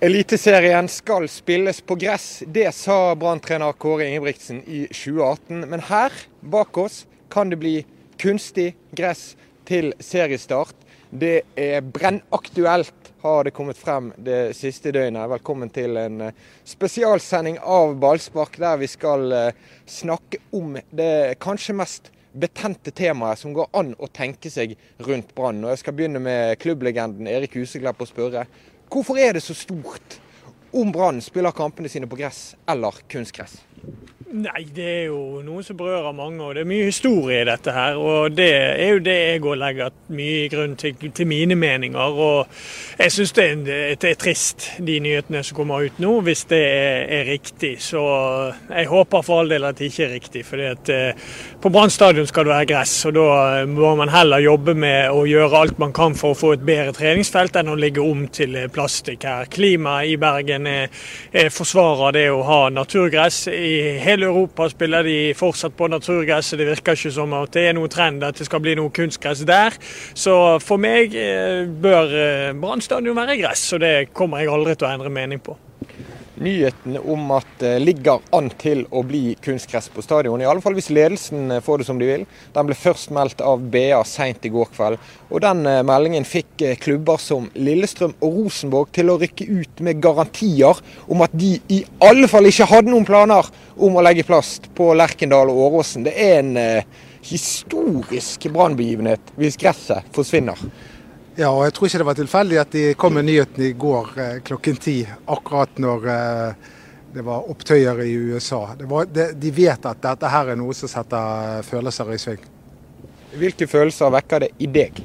Eliteserien skal spilles på gress. Det sa Brann-trener Kåre Ingebrigtsen i 2018. Men her bak oss kan det bli kunstig gress til seriestart. Det er brennaktuelt, har det kommet frem det siste døgnet. Velkommen til en eh, spesialsending av Ballspark, der vi skal eh, snakke om det kanskje mest betente temaet som går an å tenke seg rundt Brann. Jeg skal begynne med klubblegenden Erik Huseklepp og spørre Hvorfor er det så stort om Brann spiller kampene sine på gress eller kunstgress? Nei, det er jo noe som berører mange, og det er mye historie i dette her. Og det er jo det jeg òg legger mye grunn til, til mine meninger. Og jeg syns det, det, er trist, de nyhetene som kommer ut nå, hvis det er, er riktig. Så jeg håper for all del at det ikke er riktig. For eh, på Brann stadion skal det være gress, og da må man heller jobbe med å gjøre alt man kan for å få et bedre treningsfelt enn å ligge om til plastikk her. Klimaet i Bergen er, er forsvarer det å ha naturgress. i hele hele Europa spiller de fortsatt på naturgress. Det virker ikke som at det er noen trend at det skal bli noe kunstgress der. Så for meg eh, bør eh, Brann stadion være gress, og det kommer jeg aldri til å endre mening på nyheten om at det ligger an til å bli kunstgress på stadion. I alle fall hvis ledelsen får det som de vil. Den ble først meldt av BA seint i går kveld. Og den eh, meldingen fikk eh, klubber som Lillestrøm og Rosenborg til å rykke ut med garantier om at de i alle fall ikke hadde noen planer om å legge plast på Lerkendal og Åråsen. Det er en eh, historisk brannbegivenhet hvis gresset forsvinner. Ja, og jeg tror ikke det var tilfeldig at de kom med nyheten i går eh, klokken ti, akkurat når eh, det var opptøyer i USA. Var, det, de vet at dette her er noe som setter følelser i sving. Hvilke følelser vekker det i deg?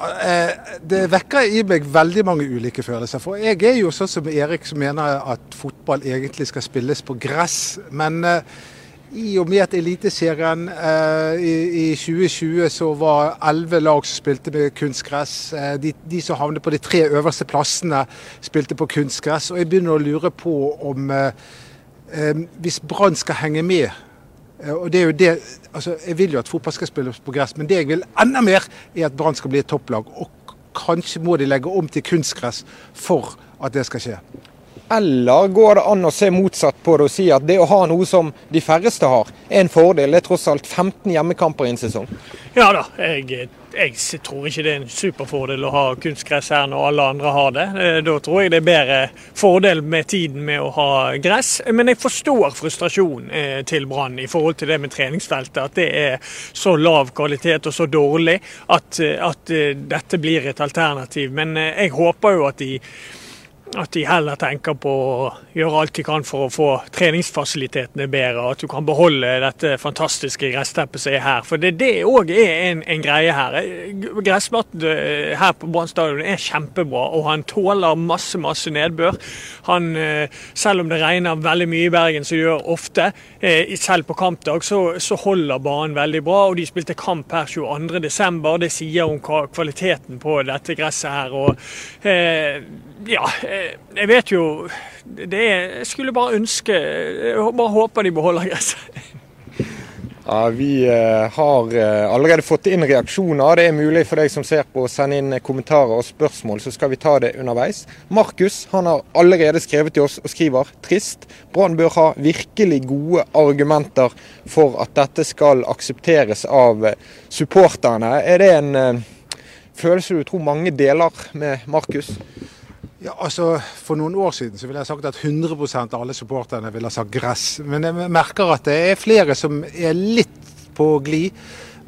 Eh, det vekker i meg veldig mange ulike følelser. For jeg er jo sånn som Erik som mener at fotball egentlig skal spilles på gress. Men i og med at Eliteserien eh, i, i, 2020 så var elleve lag som spilte med kunstgress. Eh, de, de, som havnet på de tre øverste plassene, spilte på kunstgress. Og jeg begynner å lure på om eh, eh Hvis Brann skal henge med eh, og det er jo det, altså Jeg vil jo at fotball skal spilles på gress, men det jeg vil enda mer, er at Brann skal bli et topplag. Og kanskje må de legge om til kunstgress for at det skal skje. Eller går det an å se motsatt på det og si at det å ha noe som de færreste har, er en fordel? Det er tross alt 15 hjemmekamper i en sesong. Ja da, jeg, jeg tror ikke det er en superfordel å ha kunstgress her når alle andre har det. Eh, da tror jeg det er bedre fordel med tiden med å ha gress. Men jeg forstår frustrasjonen eh, til Brann i forhold til det med treningsfeltet. At det er så lav kvalitet og så dårlig at, at dette blir et alternativ. Men eh, jeg håper jo at de at de heller tenker på å gjøre alt de kan for å få treningsfasilitetene bedre. At du kan beholde dette fantastiske gressteppet som er her. For det, det òg er en, en, greie her. Gressmatten eh, her på Brann stadion er kjempebra, og han tåler masse masse nedbør. Han, eh, selv om det regner veldig mye i Bergen, som gjør ofte, eh, selv på kampdag, så, så holder banen veldig bra. Og de spilte kamp her 22.12. Det sier om kvaliteten på dette gresset her. og ja, jeg vet jo det er, Jeg skulle bare ønske Jeg bare håper de beholder gresset. Ja, Vi eh, har eh, allerede fått inn reaksjoner. Det er mulig for deg som ser på å sende inn kommentarer og spørsmål, så skal vi ta det underveis. Markus han har allerede skrevet til oss og skriver trist. Brann bør ha virkelig gode argumenter for at dette skal aksepteres av eh, supporterne. Er det en følelse du tror mange deler med Markus? Ja, altså, For noen år siden så ville jeg sagt at 100% av alle supporterne ville ha sagt gress. Men jeg merker at det er flere som er litt på glid.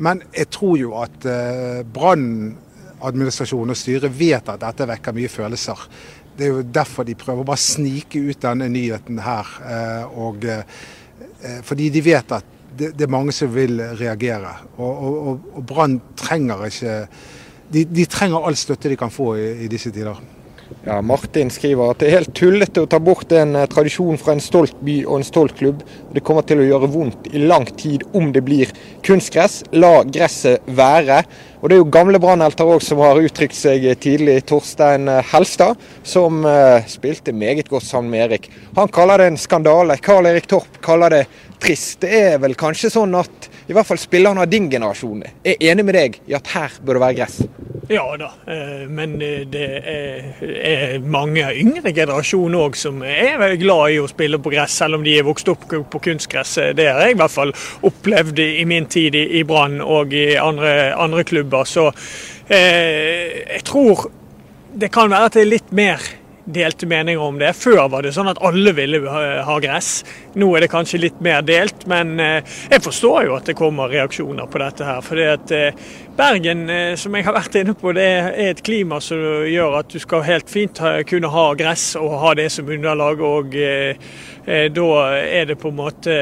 Men jeg tror jo at eh, og styret vet at dette vekker mye følelser. Det er jo derfor de prøver å bare snike ut denne nyheten her. Eh, og, eh, fordi de vet at det, det, er mange som vil reagere. Og, og, og Brann trenger ikke de, de, trenger all støtte de kan få i, i disse tider. Ja, Martin skriver at det er helt tullete å ta bort en eh, tradisjon fra en stolt by og en stolt klubb. Det kommer til å gjøre vondt i lang tid om det blir kunstgress. La gresset være. Og Det er jo gamle brannhelter òg som har uttrykt seg tidlig. Torstein eh, Helstad, som uh, spilte meget godt sammen med Erik. Han kaller det en skandale. Karl Erik Torp kaller det trist. Det er vel kanskje sånn at i hvert fall spillerne av din generasjon er enig med deg i at her bør det være gress? Ja da, eh, men det er mange yngre generasjoner òg som er glad i å spille på gress, selv om de er vokst opp på kunstgress. Det har jeg i hvert fall opplevd i min tid i Brann og i andre, andre klubber. Så eh, jeg tror det kan være at det er litt mer delte meninger om det. Før var det sånn at alle ville ha gress. Nå er det kanskje litt mer delt, men eh, jeg forstår jo at det kommer reaksjoner på dette her. Fordi at eh, Bergen, eh, som jeg har vært inne på, det er et klima som gjør at du skal helt fint kunne ha gress og ha det som underlag. Og da er det på en måte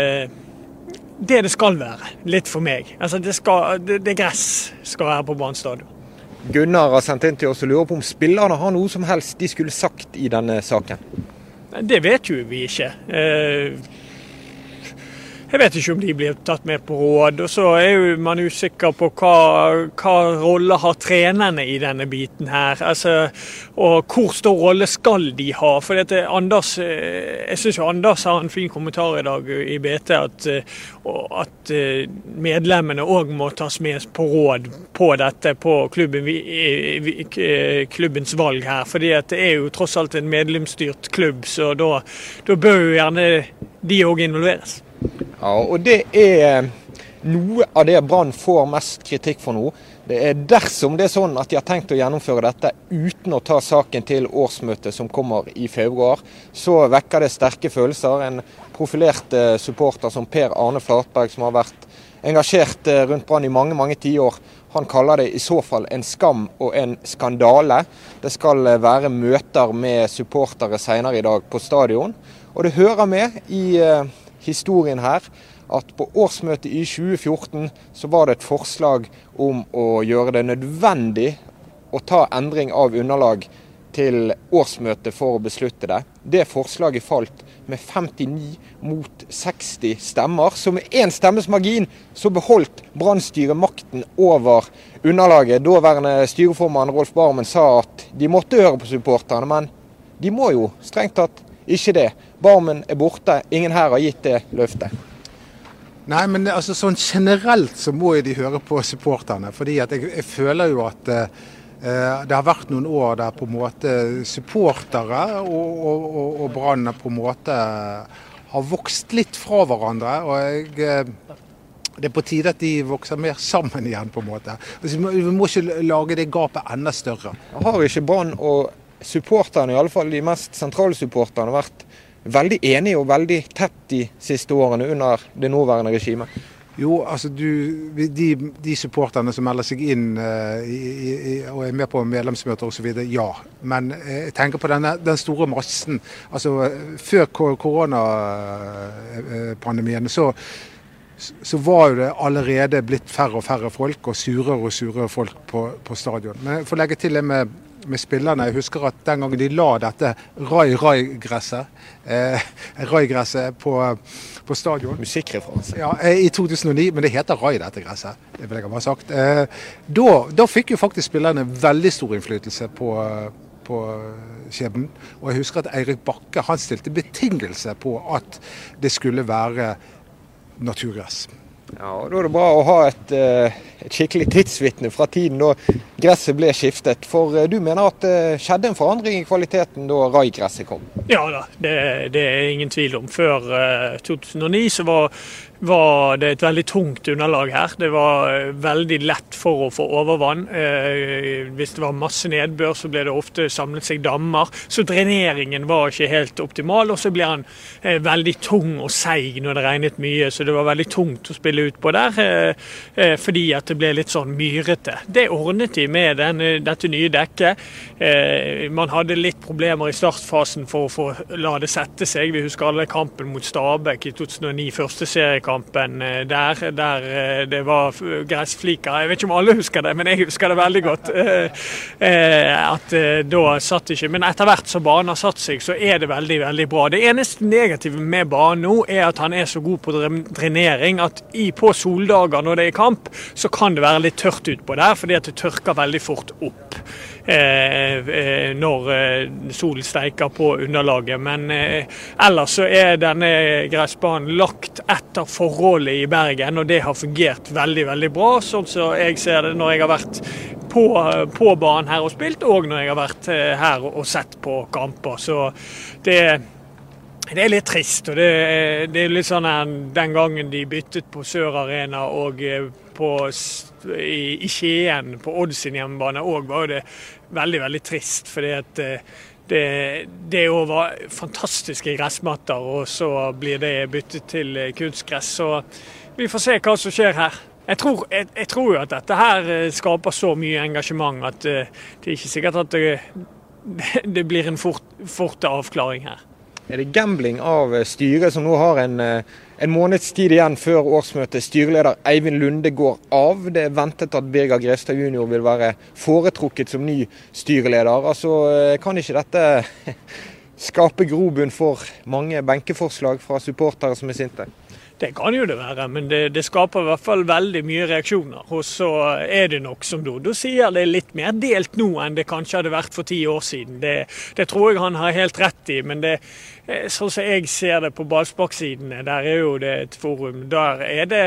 det det skal være, litt for meg. Altså det, skal, det, det gress skal være på Brann stadion. Gunnar har sendt inn til oss og lurer på om spillerne har noe som helst de skulle sagt i denne saken. Det vet jo vi ikke. Eh, jeg vet ikke om de blir tatt med på råd. Og så er jo man usikker på hva, hva rolle har trenerne i denne biten her. Altså, og hvor stor rolle skal de ha? For dette, Anders, eh, jeg syns Anders har en fin kommentar i dag i BT at, eh, at eh, medlemmene òg må tas med på råd på dette på klubben, klubbens valg her. fordi det er jo tross alt en medlemsstyrt klubb, så da, da bør jo gjerne de òg involveres. Ja, og det er noe av det Brann får mest kritikk for nå. Det er dersom det er sånn at de har tenkt å gjennomføre dette uten å ta saken til årsmøtet som kommer i februar, så vekker det sterke følelser. En profilert eh, supporter som Per Arne Flatberg, som har vært engasjert eh, rundt Brann i mange mange tiår, han kaller det i så fall en skam og en skandale. Det skal eh, være møter med supportere senere i dag på stadion. Og det hører med i historien her at på årsmøtet i 2014 så var det et forslag om å gjøre det nødvendig å ta endring av underlag til årsmøtet for å beslutte det. Det forslaget falt med 59 mot 60 stemmer. Så med én stemmes margin så beholdt brannstyret makten over underlaget. Daværende styreformann Rolf Barmen sa at de måtte høre på supporterne, men de må jo strengt tatt ikke det. Barmen er borte. Ingen her har gitt det løftet. Nei, men altså, sånn generelt så må de høre på supporterne. fordi jeg, jeg føler jo at eh, det har vært noen år der på en måte supportere og, og, og, og Brann på en måte har vokst litt fra hverandre. og jeg, eh, det er på tide at de vokser mer sammen igjen, på en måte. Altså, vi må ikke lage det gapet enda større. Har ikke Brann og supporterne, iallfall de mest sentrale supporterne, vært veldig enige og veldig tett de siste årene under det nåværende regimet? Jo, altså du, de, de supporterne som melder seg inn uh, i, i, og er med på medlemsmøter osv., ja. Men uh, jeg tenker på denne, den store massen. Altså Før koronapandemien så, så var jo det allerede blitt færre og færre folk, og surere og surere folk på, på stadion. Men jeg får legge til det med med spillerne. Jeg husker at den gangen de la dette rai-rai-gresset eh, rai-gresset på, på, stadion Musikkreferanse. Ja, eh, I 2009, men det heter rai, dette gresset. Det vil jeg ha sagt. Eh, da, da, fikk jo faktisk spillerne veldig stor innflytelse på, på skjebnen. Og jeg husker at Eirik Bakke han stilte betingelse på at det skulle være naturgress. Ja, og Da er det bra å ha et, eh, et skikkelig tidsvitne fra tiden da gresset ble skiftet. For eh, du mener at det skjedde en forandring i kvaliteten da raigresset kom? Ja da, det, det, er ingen tvil om. Før 2009 eh, så var var det et veldig tungt underlag her. Det var eh, veldig lett for å få overvann. Eh, hvis det var masse nedbør, så ble det ofte samlet seg dammer. Så dreneringen var ikke helt optimal. Og så ble han eh, veldig tung og seig når det regnet mye, så det var veldig tungt å spille ut på der. Fordi at det ble litt sånn myrete. Det ordnet de med den, dette nye dekket. Man hadde litt problemer i startfasen for å få la det sette seg. Vi husker alle kampen mot Stabæk i 2009, første seriekamp kampen eh, der, der eh, det var gressfliker. Jeg vet ikke om alle husker det, men jeg husker det veldig godt. Eh, at da satt ikke Men etter hvert som banen har satt seg, så er det veldig, veldig bra. Det eneste negative med banen nå er at han er så god på drenering at på soldager når det er kamp, så kan det være litt tørt utpå der, fordi at det tørker veldig fort opp. Eh, når solen steiker på underlaget. Men ellers så er denne gressbanen lagt etter forholdet i Bergen, og det har fungert veldig, veldig bra. Sånn som jeg ser det når jeg har vært på, på banen her og spilt, og når jeg har vært her og sett på kamper. Så det det er litt trist. og det, det er litt sånn Den gangen de byttet på Sør Arena og eh, på, i, i Skien, på Odd sin hjemmebane òg, var det veldig veldig trist. fordi at eh, det, det var fantastiske gressmatter, og så blir det byttet til eh, kunstgress. Så vi får se hva som skjer her. Jeg tror, jeg, jeg tror at dette her skaper så mye engasjement at det er ikke sikkert at det, det blir en fort, fort avklaring her. Er det gambling av eh, styret, som nå har en, eh, en måneds tid igjen før årsmøtet? Styreleder Eivind Lunde går av. Det er ventet at Birger Grestad jr. vil være foretrukket som ny styreleder. Altså, eh, Kan ikke dette skape grobunn for mange benkeforslag fra supportere som er sinte? Det kan jo det være, men det, det, skaper i hvert fall veldig mye reaksjoner. Og så er det nok, som Dodo sier, det er litt mer delt nå enn det kanskje hadde vært for ti år siden. Det, det tror jeg han har helt rett i, men det, eh, sånn som jeg ser det på ballsparksidene, der er jo det et forum. Der er det,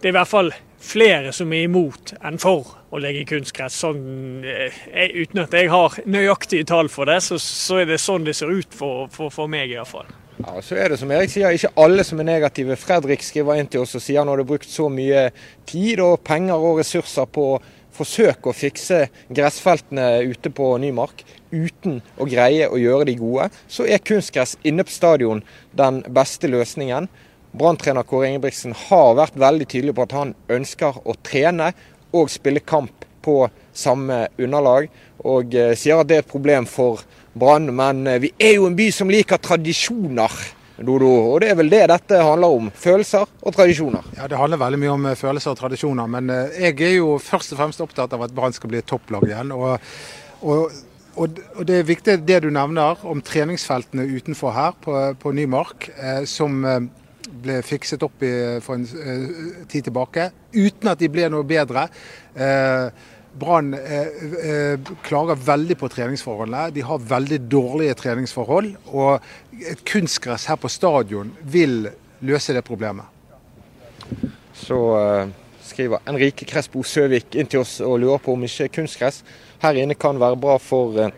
det er i hvert fall flere som er imot enn for å legge kunstgress. Sånn, eh, uten at jeg har nøyaktige tall for det, så, så er det sånn det ser ut for, for, for meg fall. Ja, så er det som Erik sier, ikke alle som er negative. Fredrik skriver inn til oss og sier han hadde brukt så mye tid og penger og ressurser på å forsøke å fikse gressfeltene ute på Nymark uten å greie å gjøre de gode. Så er kunstgress inne på stadion den beste løsningen. Branntrener Kåre Ingebrigtsen har vært veldig tydelig på at han ønsker å trene og spille kamp på samme underlag, og eh, sier at det er et problem for Brann. Men eh, vi er jo en by som liker tradisjoner. Dodo, og Det er vel det dette handler om. Følelser og tradisjoner. Ja, Det handler veldig mye om eh, følelser og tradisjoner. Men eh, jeg er jo først og fremst opptatt av at Brann skal bli et topplag igjen. Og, og, og, det er viktig det du nevner om treningsfeltene utenfor her på, på Nymark, eh, som ble fikset opp i, for en tid tilbake, uten at de ble noe bedre. Eh, Brann eh, eh, klager veldig på treningsforholdene. De har veldig dårlige treningsforhold. Og et kunstgress her på stadion vil løse det problemet. Så eh, skriver Enrike Kresbo Søvik inn til oss og lurer på om ikke kunstgress her inne kan være bra for uh,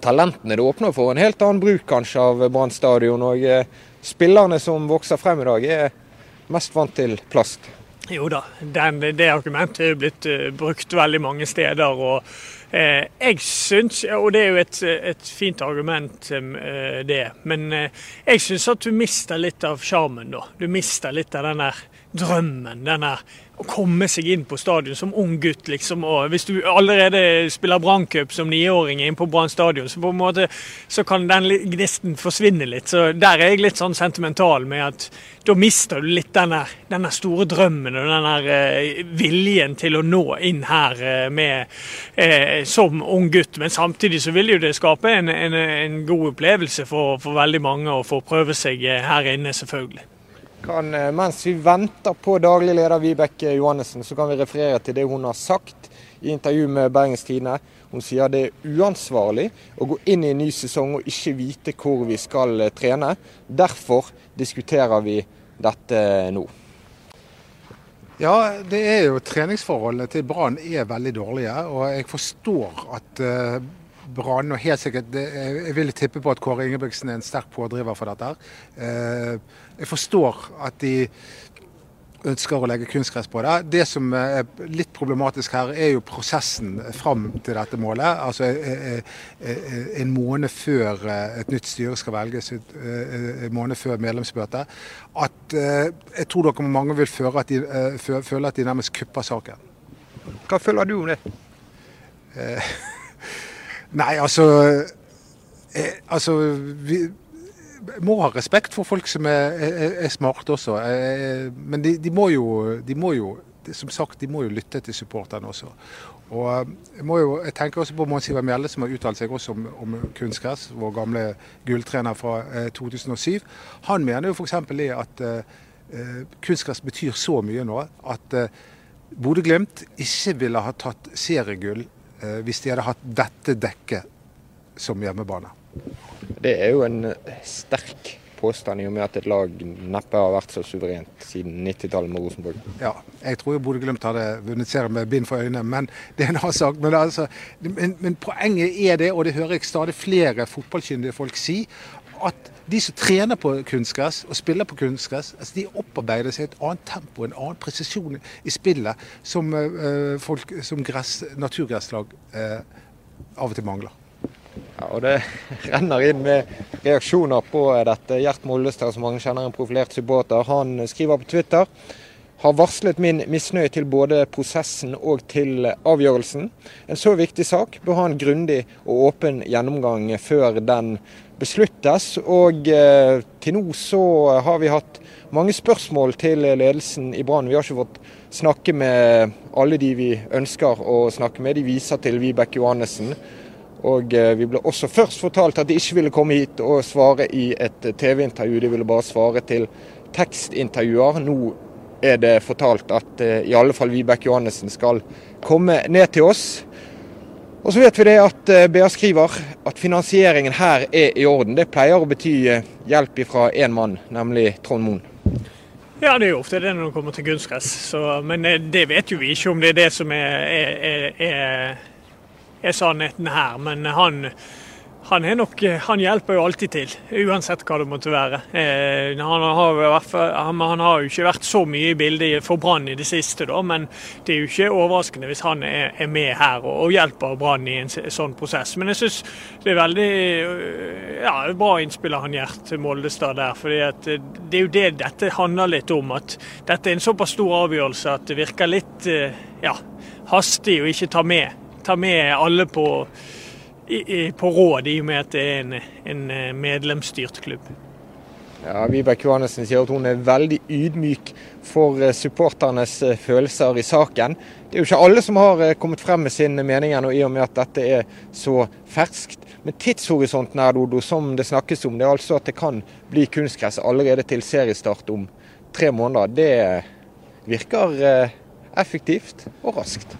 talentene. Det åpner for en helt annen bruk kanskje av Brann stadion. Og uh, spillerne som vokser frem i dag, er mest vant til plast. Jo da, den, det argumentet er blitt uh, brukt veldig mange steder. og uh, jeg syns, Og det er jo et, et fint argument, uh, det. Men jeg syns at du mister litt av sjarmen da. Du mister litt av den der drømmen. Den der å komme seg inn på stadion som ung gutt, liksom. Og hvis du allerede spiller branncup som niåring inn på Brann stadion, så på en måte så kan den gnisten forsvinne litt. Så der er jeg litt sånn sentimental med at da mister du litt denne, denne store drømmen og denne uh, viljen til å nå inn her uh, med, eh, som ung gutt. Men samtidig så vil jo det skape en, en, en god opplevelse for, for veldig mange å få prøve seg her inne, selvfølgelig. Kan, eh, mens vi venter på daglig leder Vibeke Johannessen, så kan vi referere til det hun har sagt i intervju med Bergens Tidende. Hun sier det er uansvarlig å gå inn i en ny sesong og ikke vite hvor vi skal eh, trene. Derfor diskuterer vi dette nå. Ja, det er jo treningsforholdene til Brann er veldig dårlige. Og jeg forstår at Brann, og helt sikkert Jeg vil tippe på at Kåre Ingebrigtsen er en sterk pådriver for dette. Uh, jeg forstår at de ønsker å legge kunstgress på det. Det som er litt problematisk her, er jo prosessen fram til dette målet. Altså eh, eh, eh, en måned før et nytt styre skal velges, en måned før medlemsmøtet. At jeg tror dere mange vil føle at de, føle at de nærmest kupper saken. Hva føler du om det? Nei, altså, altså vi, må ha respekt for folk som er, er, er smarte også. Eh, men de, de, må jo, de, må jo, som sagt, de må jo lytte til supporterne også. Og eh, jeg, jo, jeg tenker også på Mons Ivar Mjelde, som har uttalt seg også om, om kunstgress, vår gamle gulltrener fra eh, 2007. Han mener jo f.eks. at eh, kunstgress betyr så mye nå at eh, Bodø-Glimt ikke ville ha tatt seriegull eh, hvis de hadde hatt dette dekket som hjemmebane. Det er jo en sterk påstand i og med at et lag neppe har vært så suverent siden 90-tallet med Rosenborg. Ja, jeg tror jo Bodø-Glimt hadde vunnet serien med bind for øynene, men det er en annen sak. Men, altså, men, men, poenget er det, og det hører jeg stadig flere fotballkyndige folk si, at de som trener på kunstgress og spiller på kunstgress, altså de opparbeider seg et annet tempo, en annen presisjon i spillet, som, uh, folk, som gress, naturgresslag uh, av og til mangler. Ja, og Det renner inn med reaksjoner på dette. Gjert Mollestad, som mange kjenner en profilert supporter, han skriver på Twitter har varslet min misnøye til både prosessen og til avgjørelsen. En så viktig sak bør ha en grundig og åpen gjennomgang før den besluttes. Og eh, til nå så har vi hatt mange spørsmål til ledelsen i Brann. Vi har ikke fått snakke med alle de vi ønsker å snakke med. De viser til Vibeke Johannessen. Og eh, vi ble også først fortalt at de ikke ville komme hit og svare i et TV-intervju. De ville bare svare til tekstintervjuer. Nå er det fortalt at eh, i alle fall Vibeke Johannessen skal komme ned til oss. Og så vet vi det at eh, BA skriver at finansieringen her er i orden. Det pleier å bety hjelp fra én mann, nemlig Trond Moen. Ja, det er jo ofte det når det kommer til kunstgress. Men det vet jo vi ikke om det er det som er, er, er er sannheten her. Men han, han, nok, han, hjelper jo alltid til, uansett hva det måtte være. Eh, han, har, han, har, jo ikke vært så mye i bildet for Brann i det siste, da, men det er jo ikke overraskende hvis han er, er med her og, og hjelper Brann i en sånn prosess. Men jeg syns det er veldig ja, bra innspill av han Gjert Moldestad der. fordi Det er jo det dette handler litt om. At dette er en såpass stor avgjørelse at det virker litt ja, hastig å ikke ta med ta med alle på, i, på råd, i og med at det er en, en eh, medlemsstyrt klubb. Ja, Vibeke Johannessen sier at hun er veldig ydmyk for eh, supporternes eh, følelser i saken. Det er jo ikke alle som har kommet frem med sin mening nå, i og med at dette er så ferskt. Men tidshorisonten her, Dodo, som det snakkes om, det er altså at det kan bli kunstgress allerede til seriestart om tre måneder. Det virker effektivt og raskt.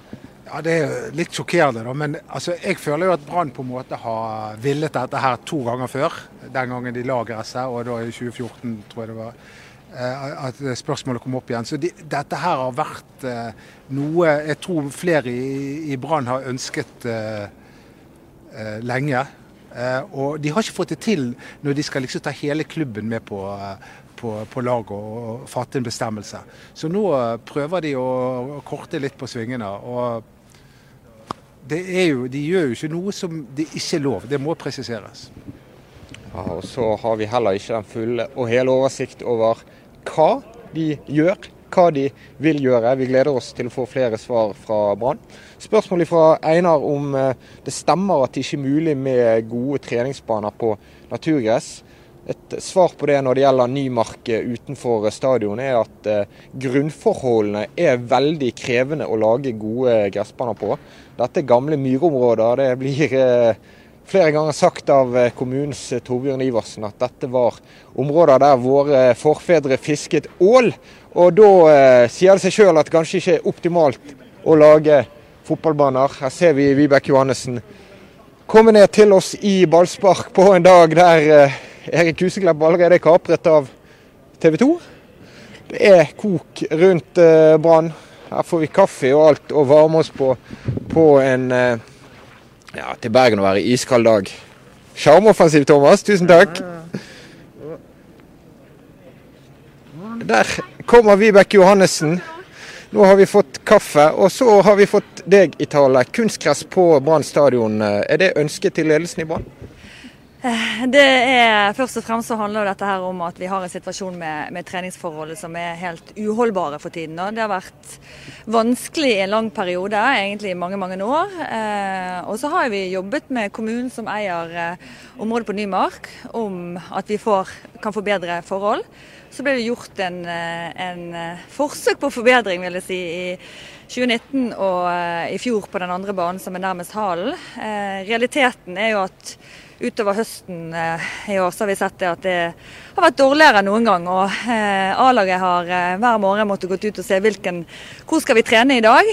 Ja, Det er litt sjokkerende, da. Men altså, jeg føler jo at Brann på en måte har villet dette her to ganger før. Den gangen de la gresset, og da i 2014, tror jeg det var. Eh, at spørsmålet kom opp igjen. Så de, dette her har vært uh, noe jeg tror flere i, i Brann har ønsket uh, uh, lenge. og de har ikke fått det til når de skal liksom ta hele klubben med på, på, på laget og fatte en bestemmelse. Så nå prøver de å korte litt på svingene. og jo, de gjør jo ikke noe som det ikke er lov. Det må presiseres. Ja, og Så har vi heller ikke den fulle og hele oversikt over hva de gjør, hva de vil gjøre. Vi gleder oss til å få flere svar fra Brann. Spørsmål fra Einar om eh, det stemmer at det ikke er mulig med gode treningsbaner på naturgress. Et svar på det når det gjelder Nymark utenfor stadion, er at eh, grunnforholdene er veldig krevende å lage gode gressbaner på. Dette er gamle myrområder. Det blir eh, flere ganger sagt av eh, kommunens Torbjørn Iversen at dette var områder der våre forfedre fisket ål. Og da sier det seg sjøl at det kanskje ikke er optimalt å lage fotballbaner. Her ser vi Vibeke Johannessen komme ned til oss i ballspark på en dag der Erik Huseklepp allerede er kapret av TV 2. Det er kok rundt eh, Brann. Her får vi kaffe og alt og varme oss på, på en eh, ja, til Bergen å være iskald dag. Sjarmoffensiv, Thomas. Tusen takk. Der kommer Vibeke Johannessen. Nå har vi fått kaffe, og så har vi fått deg i tale. Kunstgress på Brann stadion. Er det ønsket til ledelsen i Brann? Eh, det er, Først og fremst så handler dette her om at vi har en situasjon med, med treningsforhold som er helt uholdbare for tiden. Og det har vært vanskelig i en lang periode, egentlig i mange mange år. Eh, og så har vi jobbet med kommunen som eier eh, området på Nymark, om at vi får, kan få bedre forhold. Så ble det gjort en, eh, en forsøk på forbedring, vil jeg si. i 2019 og i fjor på den andre banen som er nærmest hallen. realiteten er jo at utover høsten eh, i år så har vi sett at det har vært dårligere enn noen gang. og eh, A-laget har eh, hver morgen måttet gått ut og se hvilken, hvor skal vi trene i dag.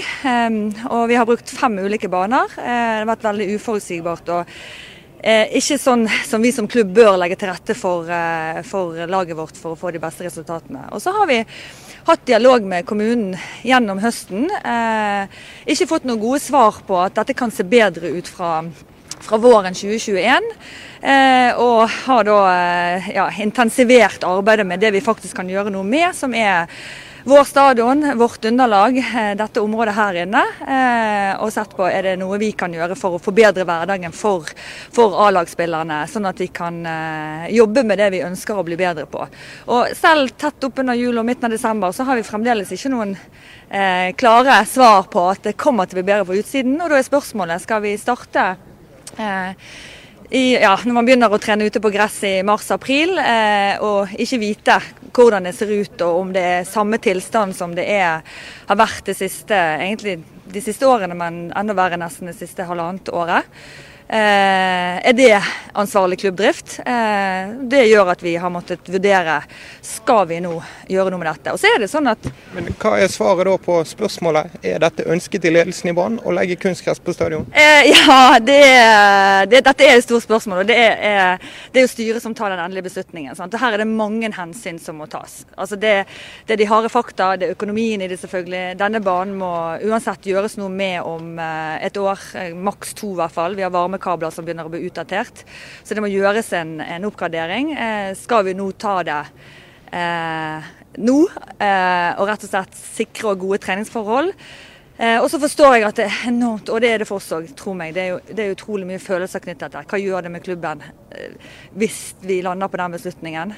og Vi har brukt fem ulike baner. det har vært veldig uforutsigbart. og ikke sånn som vi som klubb bør legge til rette for, for laget vårt for å få de beste resultatene. Og så har vi hatt dialog med kommunen gjennom høsten. ikke fått noen gode svar på at dette kan se bedre ut fra fra våren 2021. Eh, og har da eh, ja, intensivert arbeidet med det vi faktisk kan gjøre noe med, som er vår stadion, vårt underlag, eh, dette området her inne. Og sett på er det noe vi kan gjøre for å forbedre hverdagen for, for A-lagsspillerne, sånn at vi kan jobbe med det vi ønsker å bli bedre på. Og selv tett oppunder jul og midten av desember så har vi fremdeles ikke noen eh, klare svar på at det kommer til å bli bedre på utsiden. Og da er spørsmålet skal vi starte i, ja, når man begynner å trene ute på gress i mars-april eh, og ikke vite hvordan det ser ut og om det er samme tilstand som det er, har vært det siste, egentlig de siste årene, men enda verre nesten det siste halvannet året. Eh, er det ansvarlig klubbdrift? Eh, det gjør at vi har måttet vurdere skal vi nå gjøre noe med dette. Og så er det sånn at Men Hva er svaret da på spørsmålet? Er dette ønsket i ledelsen i Brann å legge kunstgress på stadion? Eh, ja, det, det, dette er et stort spørsmål. og Det er, det er jo styret som tar den endelige beslutningen. Sant? Her er det mange hensyn som må tas. Altså det, det er de harde fakta, det er økonomien i det selvfølgelig. Denne banen må uansett gjøres noe med om et år, maks to i hvert fall. Vi har varme varmekabler som begynner å bli utdatert. Så det må gjøres en, en oppgradering. Eh, skal vi nå ta det eh, nå, eh, og rett og slett sikre og gode treningsforhold? Eh, og så forstår jeg at det er enormt, og det er det for oss òg, tro meg. Det er, jo, det er utrolig mye følelser knyttet til. Hva gjør det med klubben eh, hvis vi lander på den beslutningen?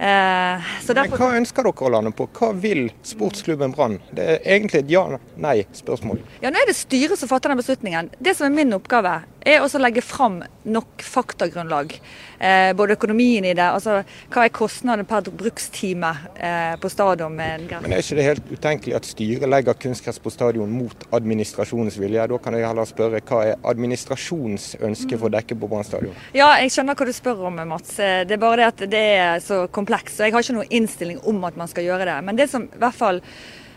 Eh, derfor... Hva ønsker dere å lande på? Hva vil sportsklubben Brann? Det er egentlig et ja-nei-spørsmål. Ja, Nå er det styret som fatter den beslutningen. Det som er min oppgave, er å legge fram nok faktagrunnlag. Eh, både økonomien i det, altså hva er kostnaden per brukstime eh, på stadion. Men Er ikke det helt utenkelig at styret legger kunstgress på stadion mot administrasjonens vilje? Da kan jeg heller spørre hva er administrasjonens ønske for dekke på Brann stadion? Ja, jeg skjønner hva du spør om, Mats. Eh, det er bare det at det er så komplekst. Så jeg har ikke noen innstilling om at man skal gjøre det. Men det som i hvert fall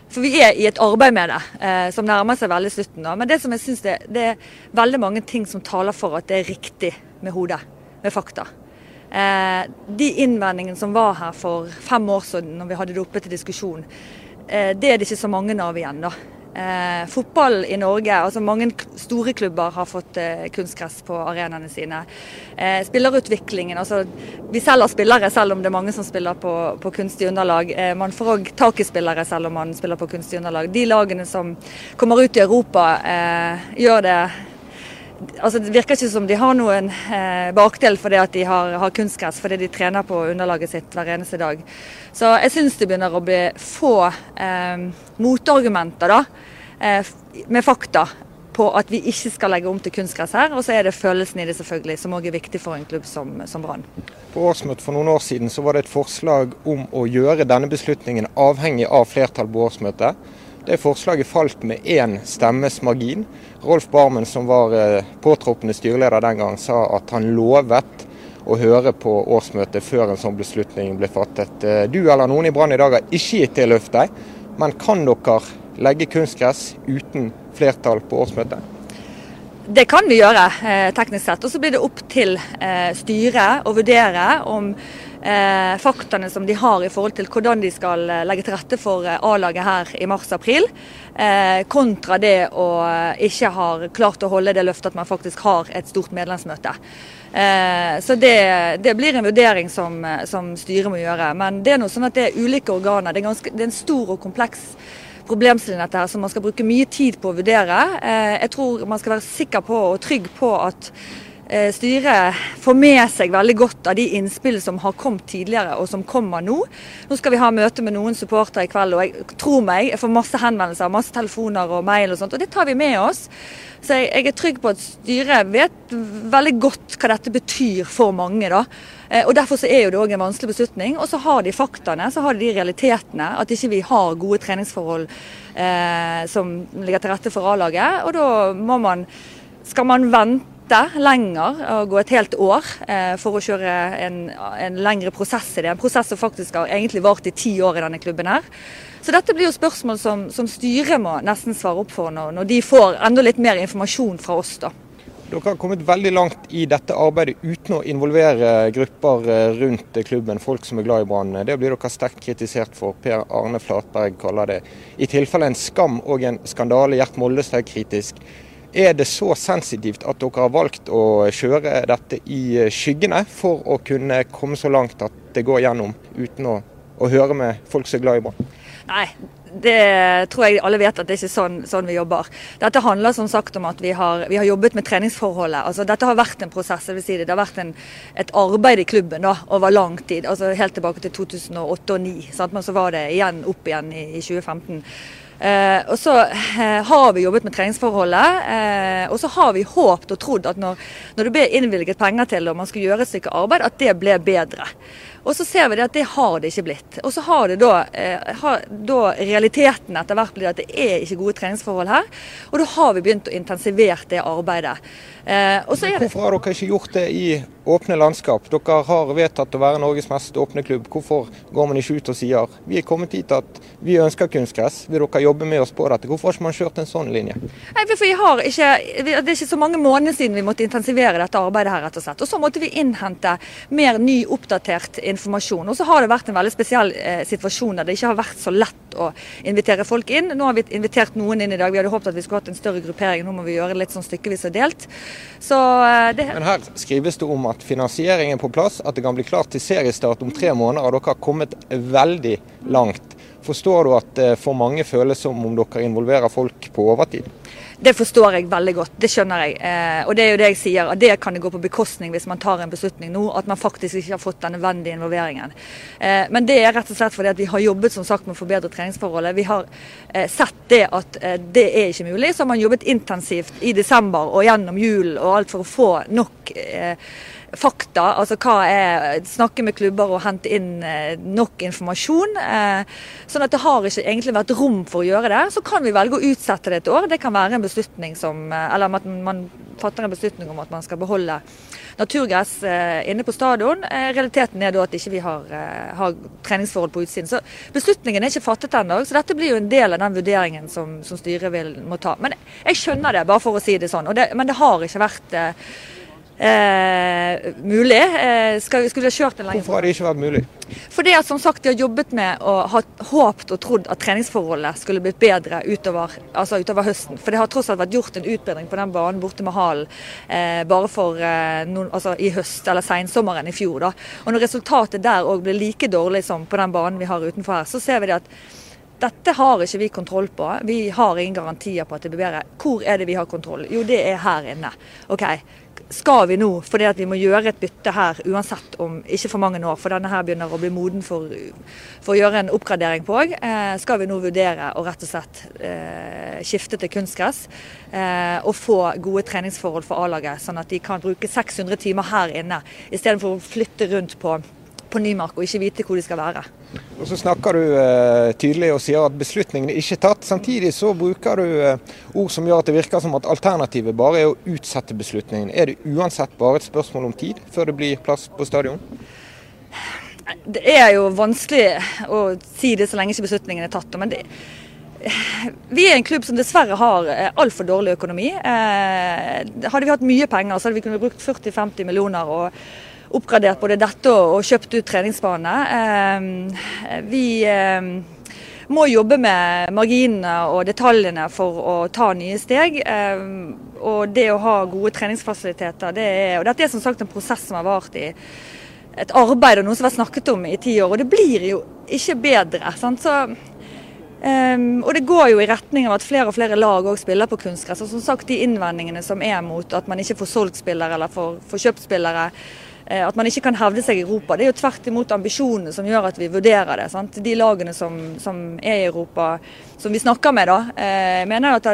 for vi er i et arbeid med det, eh, som nærmer seg veldig slutten. Da. Men det som jeg synes det, det, er veldig mange ting som taler for at det er riktig med hodet, med fakta. Eh, de innvendingene som var her for fem år siden, når vi hadde det oppe til diskusjon, eh, det er det ikke så mange av igjen. da. Eh, fotball i Norge, altså mange store klubber har fått eh, kunstgress på arenaene sine. Eh, spillerutviklingen, altså vi selger spillere selv om det er mange som spiller på, på kunstig underlag. Eh, man får òg tak i spillere selv om man spiller på kunstig underlag. De lagene som kommer ut i Europa eh, gjør det Altså, det virker ikke som de har noen eh, bakdel fordi at de har, har kunstgress, fordi de trener på underlaget sitt hver eneste dag. Så jeg syns det begynner å bli få eh, motargumenter da, eh, med fakta på at vi ikke skal legge om til kunstgress her. Og så er det følelsen i det selvfølgelig, som òg er viktig for en klubb som, som Brann. På årsmøtet for noen år siden så var det et forslag om å gjøre denne beslutningen avhengig av flertall på årsmøtet. Det forslaget falt med én stemmes margin. Rolf Barmen, som var eh, påtroppende styreleder den gang, sa at han lovet å høre på årsmøtet før en sånn beslutning ble fattet. Eh, du eller noen i Brann i dag har ikke gitt det løftet, men kan dere legge kunstgress uten flertall på årsmøtet? Det kan vi gjøre, eh, teknisk sett. Og så blir det opp til styret å vurdere om eh, faktaene som de har i forhold til hvordan de skal eh, legge til rette for eh, A-laget her i mars-april, eh, kontra det å eh, ikke ha klart å holde det løftet at man faktisk har et stort medlemsmøte. Eh, så det, det, blir en vurdering som, som, styret må gjøre. Men det er noe sånn at det er ulike organer. Det er, ganske, det er en stor og kompleks problemstilling dette her, som man skal bruke mye tid på å vurdere. Jeg tror man skal være sikker på og trygg på at styret får med seg veldig godt av de innspill som har kommet tidligere og som kommer nå. Nå skal vi ha møte med noen supportere i kveld, og jeg tror meg, jeg får masse henvendelser, masse telefoner og mail og sånt, og det tar vi med oss. Så jeg, jeg er trygg på at styret vet veldig godt hva dette betyr for mange. da. Eh, og Derfor så er jo det òg en vanskelig beslutning. Og så har de faktaene, så har de de realitetene. At ikke vi har gode treningsforhold eh, som ligger til rette for A-laget. Og da må man skal man vente vente lenger og gå et helt år eh, for å kjøre en, en, lengre prosess i det. En prosess som faktisk har egentlig vart i ti år i denne klubben her. Så dette blir jo spørsmål som, som styret må nesten svare opp for når, når de får enda litt mer informasjon fra oss. da. Dere har kommet veldig langt i dette arbeidet uten å involvere grupper eh, rundt klubben, folk som er glad i Brann. Det blir dere sterkt kritisert for. Per Arne Flatberg kaller det i tilfelle en skam og en skandale. Gjert Mollestad kritisk. Er det så sensitivt at dere har valgt å kjøre dette i skyggene for å kunne komme så langt at det går gjennom, uten å, å høre med folk som er glad i Brann? Nei, det tror jeg alle vet at det er ikke sånn, sånn vi jobber. Dette handler som sagt om at vi har, vi har jobbet med treningsforholdet. Altså, dette har vært en prosess. Si det. det har vært en, et arbeid i klubben da, over lang tid. altså Helt tilbake til 2008 og 2009. Men så var det igjen opp igjen i, i 2015. Eh, og så eh, har vi jobbet med treningsforholdet, eh, og så har vi håpet og trodd at når, når det ble innvilget penger til og man skulle gjøre et stykke arbeid, at det ble bedre. Og så ser vi det at det har det ikke blitt. Og så har det da, eh, har, da realiteten etter hvert blitt at det er ikke gode treningsforhold her. Og da har vi begynt å intensivere det arbeidet. Eh, Hvorfor har dere ikke gjort det i åpne landskap? Dere har vedtatt å være Norges mest åpne klubb. Hvorfor går man ikke ut og sier vi er kommet hit at vi ønsker kunstgress, vil dere jobbe med oss på dette? Hvorfor har ikke man kjørt en sånn linje? Nei, for ikke, Det er ikke så mange måneder siden vi måtte intensivere dette arbeidet her, rett og slett. Og så måtte vi innhente mer ny, oppdatert informasjon. Og så har det vært en veldig spesiell eh, situasjon der det ikke har vært så lett å invitere folk inn. Nå har vi invitert noen inn i dag. Vi hadde håpet at vi skulle hatt en større gruppering. Nå må vi gjøre det litt sånn stykkevis og delt. Så, eh, det... Men her skrives det om at finansieringen er på plass, at det kan bli klart til seriestart om tre måneder. og Dere har kommet veldig langt. Forstår du at det for mange føles som om dere involverer folk på overtid? Det forstår jeg veldig godt, det skjønner jeg. Eh, og det er jo det jeg sier, at det kan det gå på bekostning hvis man tar en beslutning nå, at man faktisk ikke har fått den nødvendige involveringen. Eh, men det er rett og slett fordi at vi har jobbet som sagt med å forbedre treningsforholdet. Vi har eh, sett det at eh, det er ikke mulig. Så har man jobbet intensivt i desember og gjennom julen og alt for å få nok eh, fakta. Altså hva er Snakke med klubber og hente inn eh, nok informasjon. Eh, sånn at det har ikke egentlig vært rom for å gjøre det. Så kan vi velge å utsette det et år. Det kan være en beslutning som eh, Eller at man fatter en beslutning om at man skal beholde naturgress inne på stadion. Realiteten er da at ikke vi ikke har, har, treningsforhold på utsiden. Så beslutningen er ikke fattet ennå. Så dette blir jo en del av den vurderingen som, som styret vil, må ta. Men jeg skjønner det, bare for å si det sånn. Det, men det har ikke vært Eh, mulig. Eh, skal, skulle jeg kjørt en lenge Hvorfor har det ikke vært mulig? Fordi at som sagt, de har jobbet med og har håpet og trodd at treningsforholdet skulle blitt bedre utover, altså utover, høsten. For det har tross alt vært gjort en utbedring på den banen borte med Halen eh, bare for eh, noen, altså i høst eller sensommeren i fjor. Da. Og Når resultatet der òg blir like dårlig som på den banen vi har utenfor her, så ser vi det at dette har ikke vi kontroll på. Vi har ingen garantier på at det blir bedre. Hvor er det vi har kontroll? Jo, det er her inne. Ok, skal vi nå, fordi vi må gjøre et bytte her uansett om ikke for mange år, for denne her begynner å bli moden for, for å gjøre en oppgradering på òg, eh, skal vi nå vurdere å rett og slett eh, skifte til kunstgress eh, og få gode treningsforhold for A-laget, sånn at de kan bruke 600 timer her inne istedenfor å flytte rundt på på Nymark og ikke vite hvor de skal være. Og Så snakker du eh, tydelig og sier at beslutningen er ikke tatt. Samtidig så bruker du eh, ord som gjør at det virker som at alternativet bare er å utsette beslutningen. Er det uansett bare et spørsmål om tid før det blir plass på stadion? Det er jo vanskelig å si det så lenge ikke beslutningen er tatt. men det vi er en klubb som dessverre har eh, altfor dårlig økonomi. hadde vi hatt mye penger, så hadde vi kunnet brukt 40-50 millioner. og oppgradert både dette og kjøpt ut treningsbane. Ehm, vi ehm, må jobbe med marginene og detaljene for å ta nye steg. Ehm, og det å ha gode treningsfasiliteter, det er, og dette er som sagt en prosess som har vart i et arbeid og noe som har vært snakket om i ti år. Og det blir jo ikke bedre. sant? Så Um, og det går jo i retning av at flere og flere lag òg spiller på kunstgress. Og som sagt, de innvendingene som er mot at man ikke får solgt spillere eller får, får kjøpt spillere, at man ikke kan hevde seg i Europa. Det er jo tvert imot ambisjonene som gjør at vi vurderer det. Sant? De lagene som, som, er i Europa, som vi snakker med, da, eh, mener at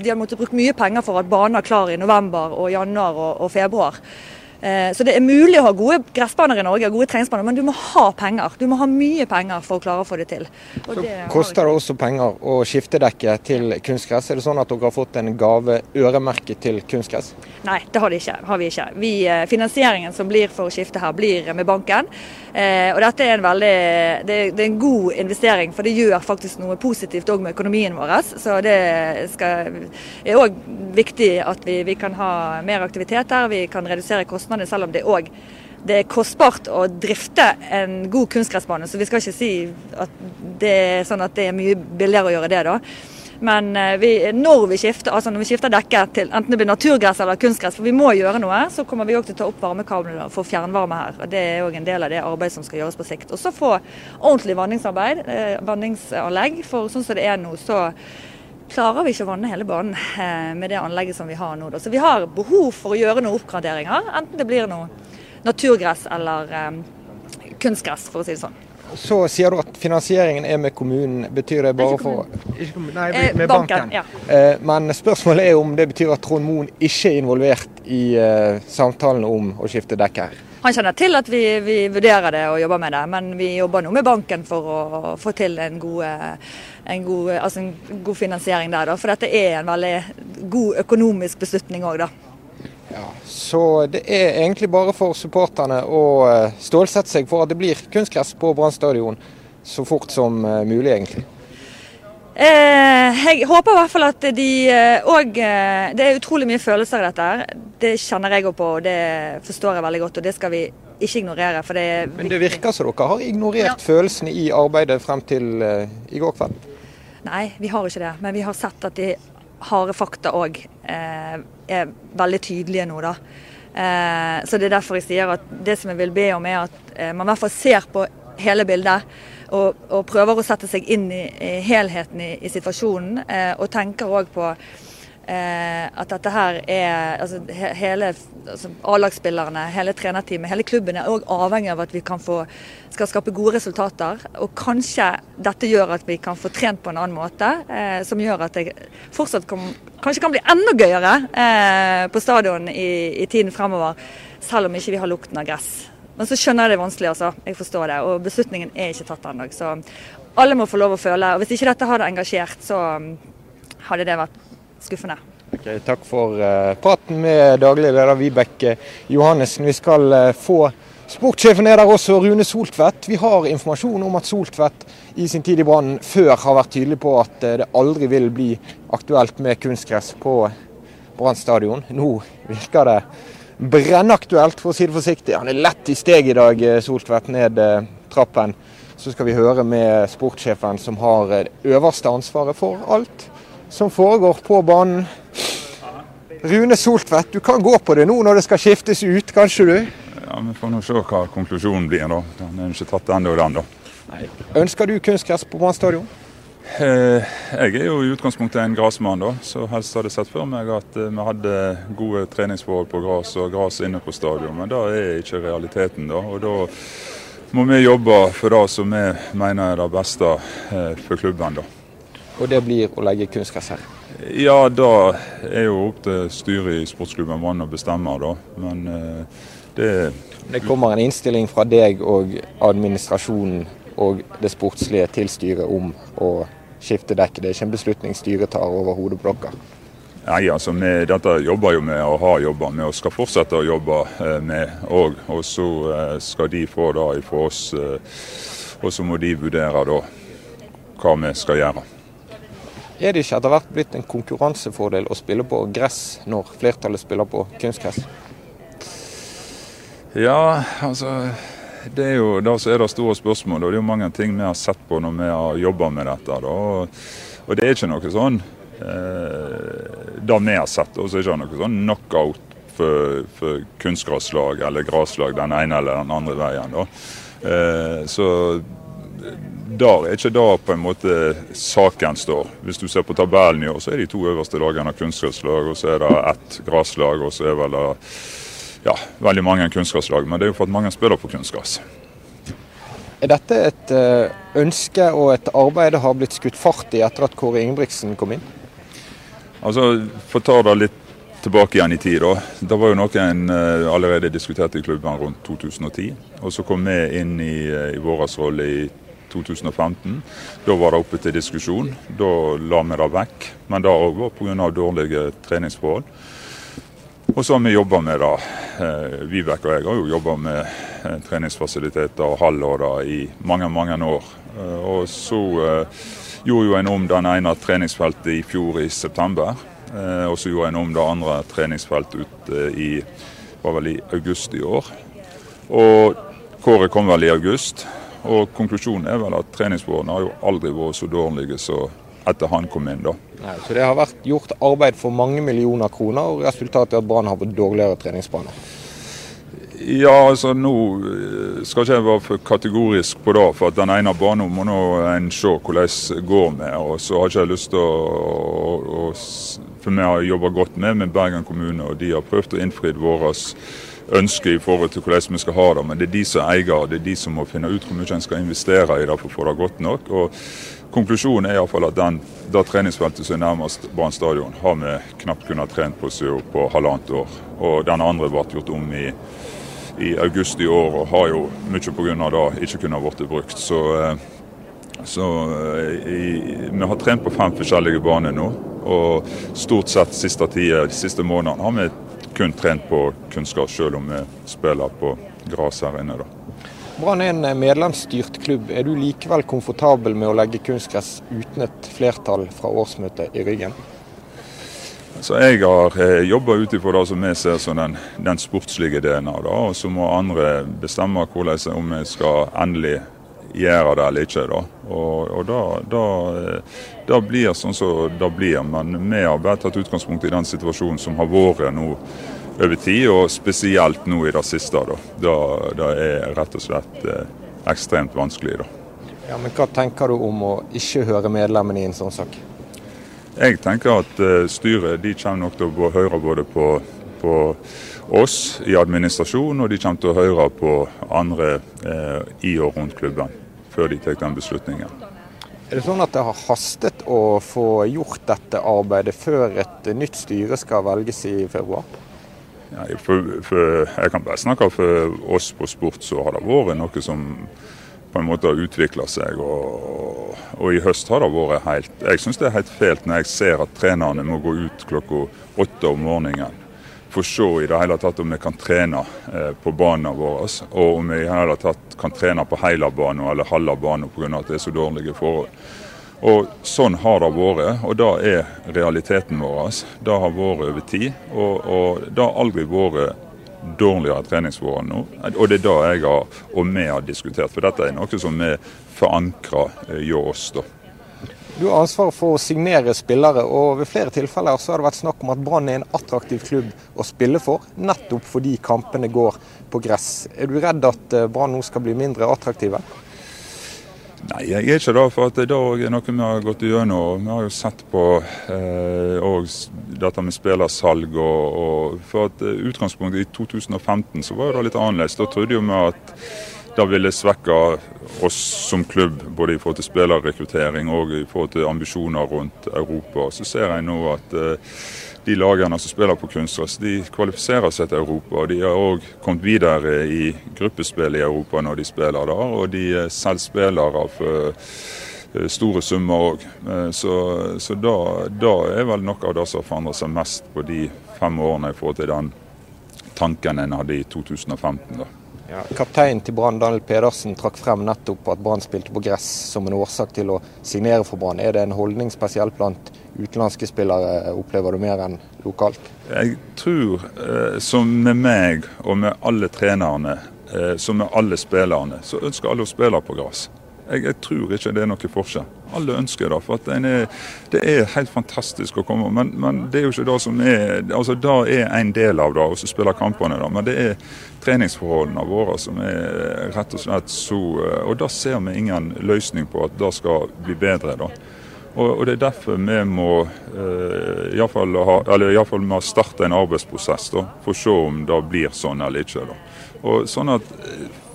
de har måttet bruke mye penger for at banen er klar i november og januar og, og februar. Eh, så det er mulig å ha gode gressbaner i Norge, gode treningsbaner, men du må ha penger. Du må ha mye penger for å klare å få det til. Og så det koster det også penger å skifte dekket til kunstgress. Er det sånn at dere har fått en gave øremerket til kunstgress? Nei, det har, de ikke, har vi ikke. Vi, eh, finansieringen som blir for å skifte her, blir med banken. Eh, og dette er en veldig det, er en god investering, for det gjør faktisk noe positivt òg med økonomien vår. Så det skal, er òg viktig at vi, vi kan ha mer aktivitet her. Vi kan redusere kostnadene selv om det òg det er kostbart å drifte en god kunstgressbane. Så vi skal ikke si at det er sånn at det er mye billigere å gjøre det, da. Men eh, vi, når, vi skifter, altså når vi skifter dekket til enten det blir naturgress eller kunstgress, for vi må gjøre noe, så kommer vi òg til å ta opp varmekablene for fjernvarme her. og Det er òg en del av det arbeidet som skal gjøres på sikt. Og så få ordentlig vanningsarbeid, eh, vanningsanlegg. For sånn som det er nå, så klarer vi ikke å vanne hele banen eh, med det anlegget som vi har nå. Så vi har behov for å gjøre noen oppgraderinger, enten det blir noe naturgress eller kunstgress, for å si det sånn. Så sier du at finansieringen er med kommunen. Betyr det bare for Nei, med banken. banken. Ja. Men spørsmålet er om det betyr at Trond Moen ikke er involvert i samtalene om å skifte dekk her? Han kjenner til at vi, vi, vurderer det og jobber med det, men vi jobber nå med banken for å få til en god, en god, altså en god finansiering der. Da. For dette er en veldig god økonomisk beslutning òg, da. Ja, så det er egentlig bare for supporterne å eh, stålsette seg for at det blir kunstgress på Brann stadion så fort som eh, mulig, egentlig. Eh, jeg håper i hvert fall at de òg eh, Det er utrolig mye følelser i dette. her. Det kjenner jeg òg på, og det forstår jeg veldig godt. Og det skal vi ikke ignorere. For det Men det virker som dere har ignorert ja. følelsene i arbeidet frem til i går kveld? Nei, vi har ikke det. Men vi har sett at de harde fakta òg eh, er veldig tydelige nå, da. Eh, så det er derfor jeg sier at det som jeg vil be om, er at eh, man i hvert fall ser på hele bildet og, og, prøver å sette seg inn i, i helheten i, i situasjonen. Eh, og tenker òg på eh, at dette her er altså, he, hele altså, A-lagsspillerne, hele trenerteamet, hele klubben er òg avhengig av at vi få, skal skape gode resultater. Og kanskje dette gjør at vi kan få trent på en annen måte, eh, som gjør at det fortsatt kan, kanskje kan bli enda gøyere eh, på stadion i, i tiden fremover, selv om ikke vi har lukten av gress. Men så skjønner jeg det er vanskelig, altså. Jeg forstår det. Og beslutningen er ikke tatt ennå. Så alle må få lov å føle. Og hvis ikke dette hadde engasjert, så hadde det vært skuffende. Okay, takk for uh, praten med daglig leder Vibeke Johannessen. Vi skal uh, få sportssjefen er der også, Rune Soltvedt. Vi har informasjon om at Soltvedt i sin tid i Brann før har vært tydelig på at uh, det aldri vil bli aktuelt med kunstgress på Brann stadion. Nå virker det brennaktuelt, for å si det forsiktig. Han er lett i steg i dag, eh, Soltvedt, ned eh, trappen. Så skal vi høre med sportssjefen som har det eh, øverste ansvaret for alt som foregår på banen. Rune Soltvedt, du kan gå på det nå når det skal skiftes ut, kanskje du? Ja, Vi får nå se hva konklusjonen blir. da. Den er ikke tatt ennå, den. da. Nei. Ønsker du kunstgress på Brann stadion? Eh, jeg er jo i utgangspunktet en gressmann, da, så helst hadde jeg sett for meg at eh, vi hadde gode treningsforhold på gress og gress inne på stadion, men det er ikke realiteten. da, og da må vi jobbe for det som vi mener er det beste eh, for klubben. da. Og det blir å legge kunstgress her? Ja, da er jo opp til styret i sportsklubben Brann å bestemme, da. Men det Det kommer en innstilling fra deg og administrasjonen og det sportslige til styret om å skifte dekk. Det er ikke en beslutning styret tar over hodet på dere. Nei, altså vi, Dette jobber jo med og har jobba med og skal fortsette å jobbe eh, med òg. Og så eh, skal de få det fra oss, eh, og så må de vurdere da hva vi skal gjøre. Er det ikke etter hvert blitt en konkurransefordel å spille på gress når flertallet spiller på kunstgress? Ja, altså det er jo det som er det store spørsmålet. og Det er jo mange ting vi har sett på når vi har jobba med dette. Og, og, det er ikke noe sånn eh, Det vi har sett, og så er det ikke noe sånn knockout for, for kunstgraslag eller graslag den ene eller den andre veien. Da. Eh, så der er ikke der på en måte saken står. Hvis du ser på tabellen i år, så er de to øverste lagene kunstgresslag, og så er det ett gresslag, og så er vel det ja, veldig mange kunstgresslag. Men det er jo for at mange spiller på kunstgress. Er dette et eh, ønske og et arbeid det har blitt skutt fart i etter at Kåre Ingebrigtsen kom inn? Altså, For å ta det litt tilbake igjen i tid. Da Det var jo noe en uh, allerede diskuterte i klubben rundt 2010. Og så kom vi inn i, uh, i vår rolle i 2015. Da var det oppe til diskusjon. Da la vi det vekk. Men det òg var pga. dårlige treningsforhold. Og så har vi jobba med det. Uh, Vibeke og jeg har jo jobba med uh, treningsfasiliteter og hall i mange, mange år. og så gjorde jo en om den ene treningsfeltet i fjor i september. Eh, og så gjorde en om det andre treningsfeltet ut i, var vel i august i år. Og kåret kom vel i august. Og konklusjonen er vel at treningssporene har jo aldri vært så dårlige som etter han kom inn. da. Nei, så det har vært gjort arbeid for mange millioner kroner, og resultatet er at Brann har fått dårligere treningsbaner? Ja, altså nå eh, skal ikke jeg være for kategorisk på det. For at den ene banen må nå en se hvordan det går med. Og så har ikke jeg lyst til å, å For vi har jobba godt med med Bergen kommune, og de har prøvd å innfri våre ønsker i forhold til hvordan vi skal ha det. Men det er de som eier, det er de som må finne ut hvor mye en skal investere i det for å få det godt nok. Og Konklusjonen er iallfall at den, det treningsfeltet som er nærmest Brann stadion, har vi knapt kunnet trent på siden på halvannet år. Og den andre ble gjort om i i august i år og har jo mye pga. det ikke kunnet blitt brukt. Så, eh, så eh, i, vi har trent på fem forskjellige baner nå. Og stort sett siste tida, siste månedene har vi kun trent på kunnskap, selv om vi spiller på gress her inne. da. Brann er en eh, medlemsstyrt klubb. Er du likevel komfortabel med å legge kunstgress uten et flertall fra årsmøtet i ryggen? Så Jeg har eh, jobba ut ifra det som vi ser som den, den sportslige delen av det. Og så må andre bestemme hvordan, om vi skal endelig gjøre det eller ikke. Da. Og, og da, da, eh, da, blir sånn som det blir. Men vi har bare tatt utgangspunkt i den situasjonen som har vært nå over tid, og spesielt nå i det siste. Da, da, det er rett og slett eh, ekstremt vanskelig. da. Ja, men Hva tenker du om å ikke høre medlemmene i en sånn sak? Jeg tenker at eh, styret de kommer nok til å høre både på, på, oss i administrasjonen, og de kommer til å høre på andre uh, i og rundt klubben før de tar den beslutningen. Er det sånn at det har hastet å få gjort dette arbeidet før et nytt styre skal velges i februar? Ja, for, for, jeg kan bare snakke for oss på sport, så har det vært noe som på en måte har utvikla seg. Og, og, i høst har det vært helt Jeg syns det er helt fælt når jeg ser at trenerne må gå ut klokka åtte om morgenen for se i det hele tatt om vi kan trene eh, på banene våre. Og om vi i hele tatt kan trene på hele banen eller halve banen pga. at det er så dårlige forhold. Og Sånn har det vært, og det er realiteten vår. Det har vært over tid. Og, og det har aldri vært dårligere treningsforhold nå. Og det er det jeg har, og vi har diskutert. For dette er noe som vi forankrer eh, hjå oss. da. Du har ansvar for å signere spillere, og ved flere tilfeller så har det vært snakk om at Brann er en attraktiv klubb å spille for, nettopp fordi kampene går på gress. Er du redd at eh, Brann nå skal bli mindre attraktive? Nei, jeg er ikke det. For at det er noe vi har gått gjennom. Vi har jo sett på eh, dette med spillersalg. Og, og, for at eh, Utgangspunktet i 2015 så var det litt annerledes. Da trodde vi at det ville svekke oss som klubb, både i forhold til spillerrekruttering og i forhold til ambisjoner rundt Europa. Så ser jeg nå at eh, de lagene som spiller på kunstgress, de kvalifiserer seg til Europa. De har òg kommet videre i gruppespill i Europa når de spiller der. Og de selv spillere av eh, store summer òg. Eh, så, så da, da, er vel noe av det som har forandret seg mest på de fem årene i forhold til den tanken en hadde i 2015. da. Ja, Kapteinen til Brann, Daniel Pedersen, trakk frem nettopp at Brann spilte på gress som en årsak til å signere for Brann. Er det en holdning spesielt blant utenlandske spillere, opplever du mer enn lokalt? Jeg tror, eh, som med meg og med alle trenerne, eh, som med alle spillerne, så ønsker alle å spille på gress. Jeg, jeg, tror ikke det er noe forskjell. Alle ønsker det. for er, Det er helt fantastisk å komme, men, men, det er jo ikke det som er altså Det er en del av det, å spille kampene. da, Men det er treningsforholdene våre som er rett og slett så Og da ser vi ingen løsning på at det skal bli bedre. da. Og, Det er derfor vi må eh, iallfall ha, eller i starte en arbeidsprosess da, for å se om det blir sånn eller ikke. da. Og sånn at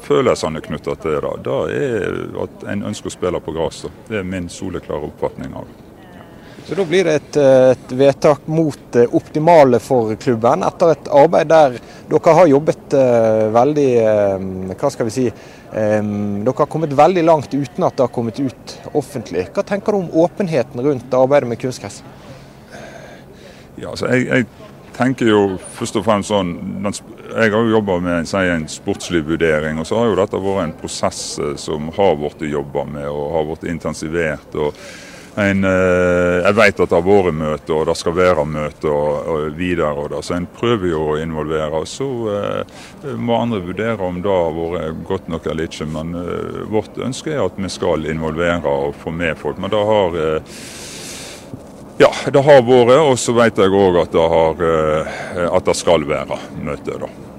følelsene knytta til det, da er at en ønsker å spille på gress. Det er min soleklare oppfatning av det. Så Da blir det et, et vedtak mot det optimale for klubben, etter et arbeid der dere har jobbet uh, veldig uh, Hva skal vi si um, Dere har kommet veldig langt uten at det har kommet ut offentlig. Hva tenker du om åpenheten rundt arbeidet med kunstgress? Ja, altså jeg, jeg tenker jo først og fremst sånn Jeg har jo jobba med si, en sportslig vurdering, og så har jo dette vært en prosess som har blitt jobba med og har blitt intensivert. og en, eh, jeg vet at det har vært møter, og det skal være møter og, og videre. Og det, så en prøver jo å involvere. Så eh, må andre vurdere om det har vært godt nok eller ikke. Men eh, vårt ønske er at vi skal involvere og få med folk. Men det har eh, ja, det har vært, og så vet jeg òg at, at, det skal være møte. da.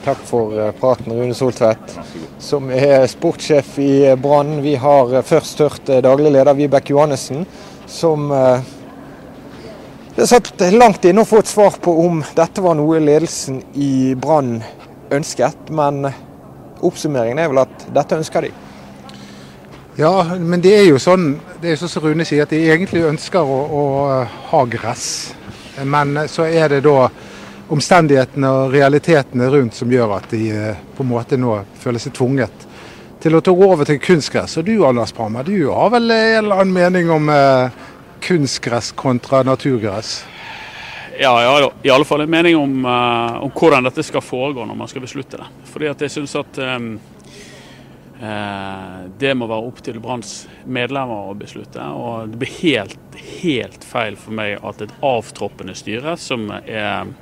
Takk for praten, Rune Soltvedt, som er sportssjef i Brann. Vi har først hørt daglig leder Vibeke Johannessen, som det satt langt inne å få et svar på om dette var noe ledelsen i Brann ønsket. Men oppsummeringen er vel at dette ønsker de. Ja, men det er jo sånn det er sånn som Rune sier, at de egentlig ønsker å, å ha gress. Men så er det da omstendighetene og realitetene rundt som gjør at de på en måte nå føler seg tvunget til å ta over til kunstgress. Og du Anders Prammer, du har vel en eller annen mening om eh, kunstgress kontra naturgress? Ja, jeg har i alle fall en mening om, uh, om, hvordan dette skal foregå når man skal beslutte det. Fordi at jeg synes at um, det må være opp til Branns medlemmer å beslutte. Og det blir helt, helt feil for meg at et avtroppende styre, som er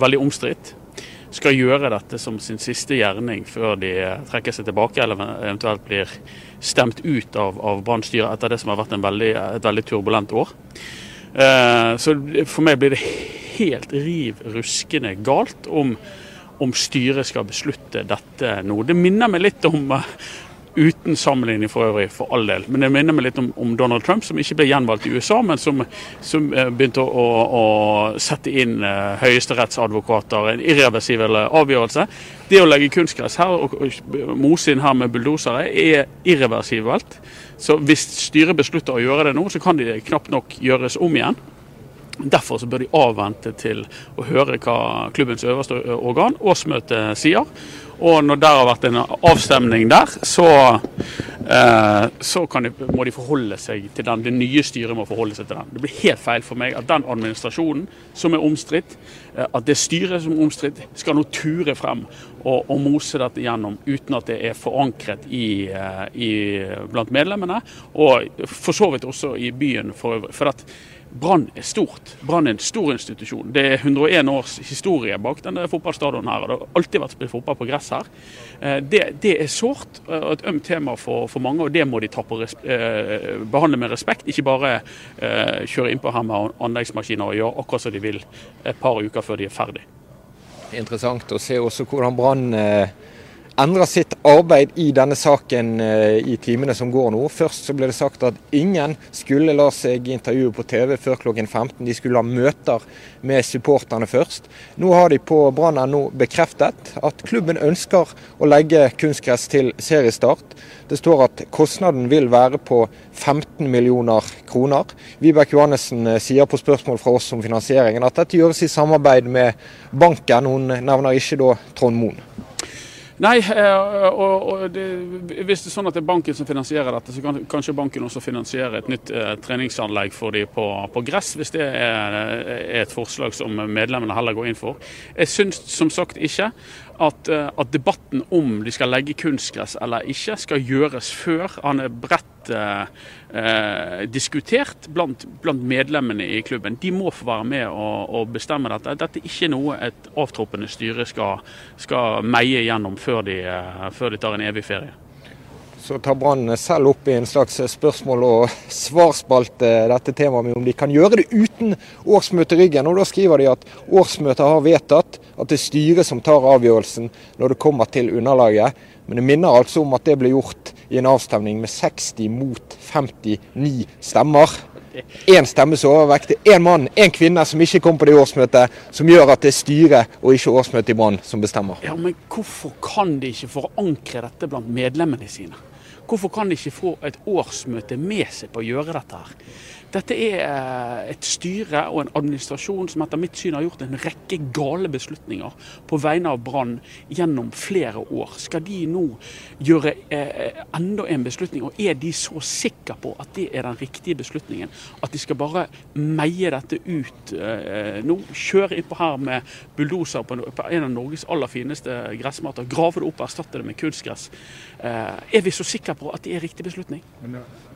veldig omstridt, skal gjøre dette som sin siste gjerning før de trekker seg tilbake, eller eventuelt blir stemt ut av, av Brann-styret etter det som har vært veldig, et veldig turbulent år. Eh, så for meg blir det helt riv ruskende galt om, om styret skal beslutte dette nå. Det minner meg litt om Uten sammenligning for øvrig, for all del. Men det minner meg litt om, om Donald Trump, som ikke ble gjenvalgt i USA, men som, som begynte å, å, sette inn uh, høyesterettsadvokater, en irreversibel avgjørelse. Det å legge kunstgress her og, og mose inn her med bulldosere er irreversibelt. Så hvis styret beslutter å gjøre det nå, så kan de knapt nok gjøres om igjen. Derfor bør de avvente til å høre hva klubbens øverste organ, årsmøtet, sier. Og når det har vært en avstemning der, så, eh, så de, må de forholde seg til den. Det nye styret må forholde seg til den. Det blir helt feil for meg at den administrasjonen som er omstridt, eh, at det styret som er omstridt, skal nå ture frem og, og, mose dette gjennom uten at det er forankret i, eh, i, blant medlemmene, og for så vidt også i byen for. For at Brann er stort. Brann er en stor institusjon. Det er 101 års historie bak denne fotballstadionet her. Det har alltid vært spilt fotball på gress her. Eh, det, det er sårt og et ømt tema for, for, mange, og det må de eh, behandle med respekt. Ikke bare eh, kjøre innpå her med anleggsmaskiner og gjøre akkurat som de vil et par uker før de er ferdig. Interessant å se også hvordan Brann endrer sitt arbeid i denne saken eh, i timene som går nå. Først så ble det sagt at ingen skulle la seg intervjue på TV før klokken 15. De skulle ha møter med supporterne først. Nå har de på brann.no bekreftet at klubben ønsker å legge kunstgress til seriestart. Det står at kostnaden vil være på 15 millioner kroner. Vibeke Johannessen eh, sier på spørsmål fra oss om finansieringen at dette gjøres i samarbeid med banken. Hun nevner ikke da Trond Moen. Nei, eh, og, og det, hvis det er sånn at det er banken som finansierer dette, så kan kanskje banken også finansiere et nytt eh, treningsanlegg for dem på, på, gress, hvis det er, er, et forslag som medlemmene heller går inn for. Jeg syns som sagt ikke at, eh, at, debatten om de skal legge kunstgress eller ikke, skal gjøres før han er bredt eh, eh, diskutert blant, blant, medlemmene i klubben. De må få være med og, og bestemme dette. Dette er ikke noe et avtroppende styre skal, skal meie gjennom før de, eh, før de tar en evig ferie. Så tar Brann selv opp i en slags spørsmål- og svarspalte dette temaet med om de kan gjøre det uten årsmøtet ryggen. Og Da skriver de at årsmøtet har vedtatt at det er styret som tar avgjørelsen når det kommer til underlaget. Men det minner altså om at det ble gjort i en avstemning med 60 mot 59 stemmer. én stemmes overvekt. Er én mann, én kvinne som ikke kom på det årsmøtet, som gjør at det er styret og ikke årsmøtet i Brann som bestemmer. Ja, Men hvorfor kan de ikke forankre dette blant medlemmene sine? Hvorfor kan de ikke få et årsmøte med seg på å gjøre dette her? Dette er eh, et styre og en administrasjon som etter mitt syn har gjort en rekke gale beslutninger på vegne av Brann gjennom flere år. Skal de nå gjøre eh, enda en beslutning, og er de så sikre på at det er den riktige beslutningen at de skal bare meie dette ut eh, nå? Kjøre innpå her med bulldoser på, en av Norges aller fineste gressmater, grave det opp og erstatte det med kunstgress. Er vi så sikre på at det er riktig beslutning?